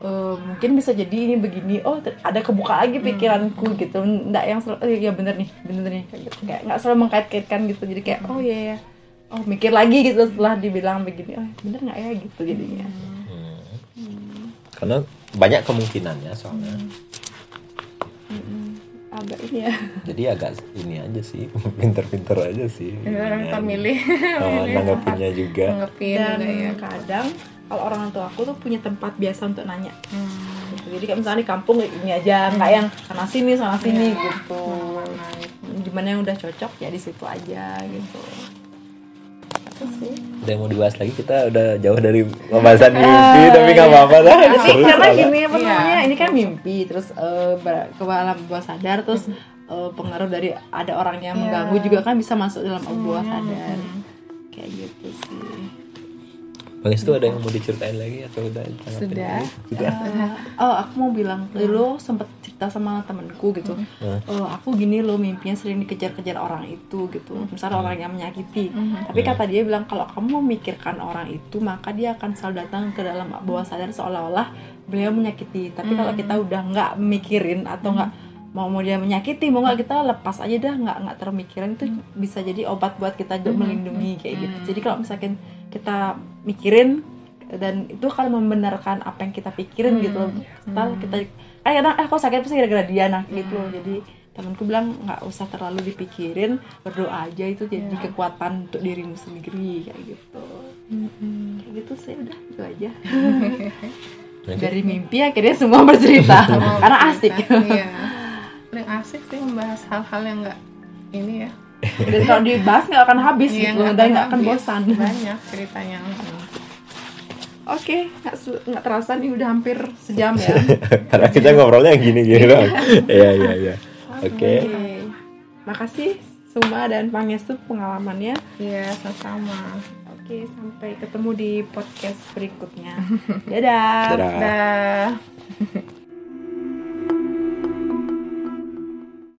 eh, mungkin bisa jadi ini begini. Oh ada kebuka lagi pikiranku gitu. Nggak yang selalu oh, iya bener nih bener nih kayak gitu. Kayak nggak selalu mengkait-kaitkan gitu. Jadi kayak oh iya ya oh mikir lagi gitu setelah dibilang begini oh bener nggak ya gitu jadinya karena banyak kemungkinannya soalnya Ah, agak ini ya jadi agak ini aja sih *laughs* pinter-pinter aja sih Pinter-pinter Ininya. milih. Oh, nanggapinnya juga Nganggepin dan juga ya. kadang kalau orang tua aku tuh punya tempat biasa untuk nanya Hmm. gitu. jadi kayak misalnya di kampung kayak gini aja nggak yang sana sini sana sini Iya. gitu Nah, di mana yang udah cocok ya di situ aja gitu yang mau dibahas lagi kita udah jauh dari pembahasan mimpi tapi nggak apa-apa lah. Tapi seru karena soalnya. gini apa Iya. namanya ini kan mimpi terus eh, ber- ke alam bawah sadar terus eh, pengaruh dari ada orang yang mengganggu juga kan bisa masuk dalam alam bawah sadar. kayak gitu sih Bang Istu ada yang mau diceritain lagi atau udah Sudah. lagi? Sudah. Eh, oh aku mau bilang dulu sempet cerita sama temenku gitu. Hmm. oh aku gini loh mimpinya sering dikejar-kejar orang itu gitu. Misalnya orang yang menyakiti. Tapi kata dia bilang kalau kamu memikirkan orang itu maka dia akan selalu datang ke dalam bawah sadar seolah-olah beliau menyakiti. Tapi kalau kita udah nggak mikirin atau nggak mau mau dia menyakiti mau nggak kita lepas aja dah nggak nggak termikirin itu bisa jadi obat buat kita untuk melindungi kayak gitu. Jadi kalau misalkan kita mikirin dan itu akan membenarkan apa yang kita pikirin gitu loh. Setelah kita kan kadang eh kok sakit pasti gara-gara dia? Nah gitu loh. Jadi temanku bilang nggak usah terlalu dipikirin berdoa aja itu jadi kekuatan untuk dirimu sendiri kayak gitu. Kayak gitu sih udah itu aja. Dari mimpi akhirnya semua bercerita. *laughs* Karena asik. Iya. *laughs* Paling asik sih membahas hal-hal yang enggak ini ya. Dan kalau dibahas nggak akan habis Iya, gitu dan nggak akan habis. bosan Banyak ceritanya. oke nggak se- nggak terasa nih udah hampir sejam ya *laughs* karena kita ngobrolnya gini-gini doang iya iya iya oke makasih Suma dan Pangestu pengalamannya Iya, sama-sama. Oke, sampai ketemu di podcast berikutnya. Dadah. dadah Dah.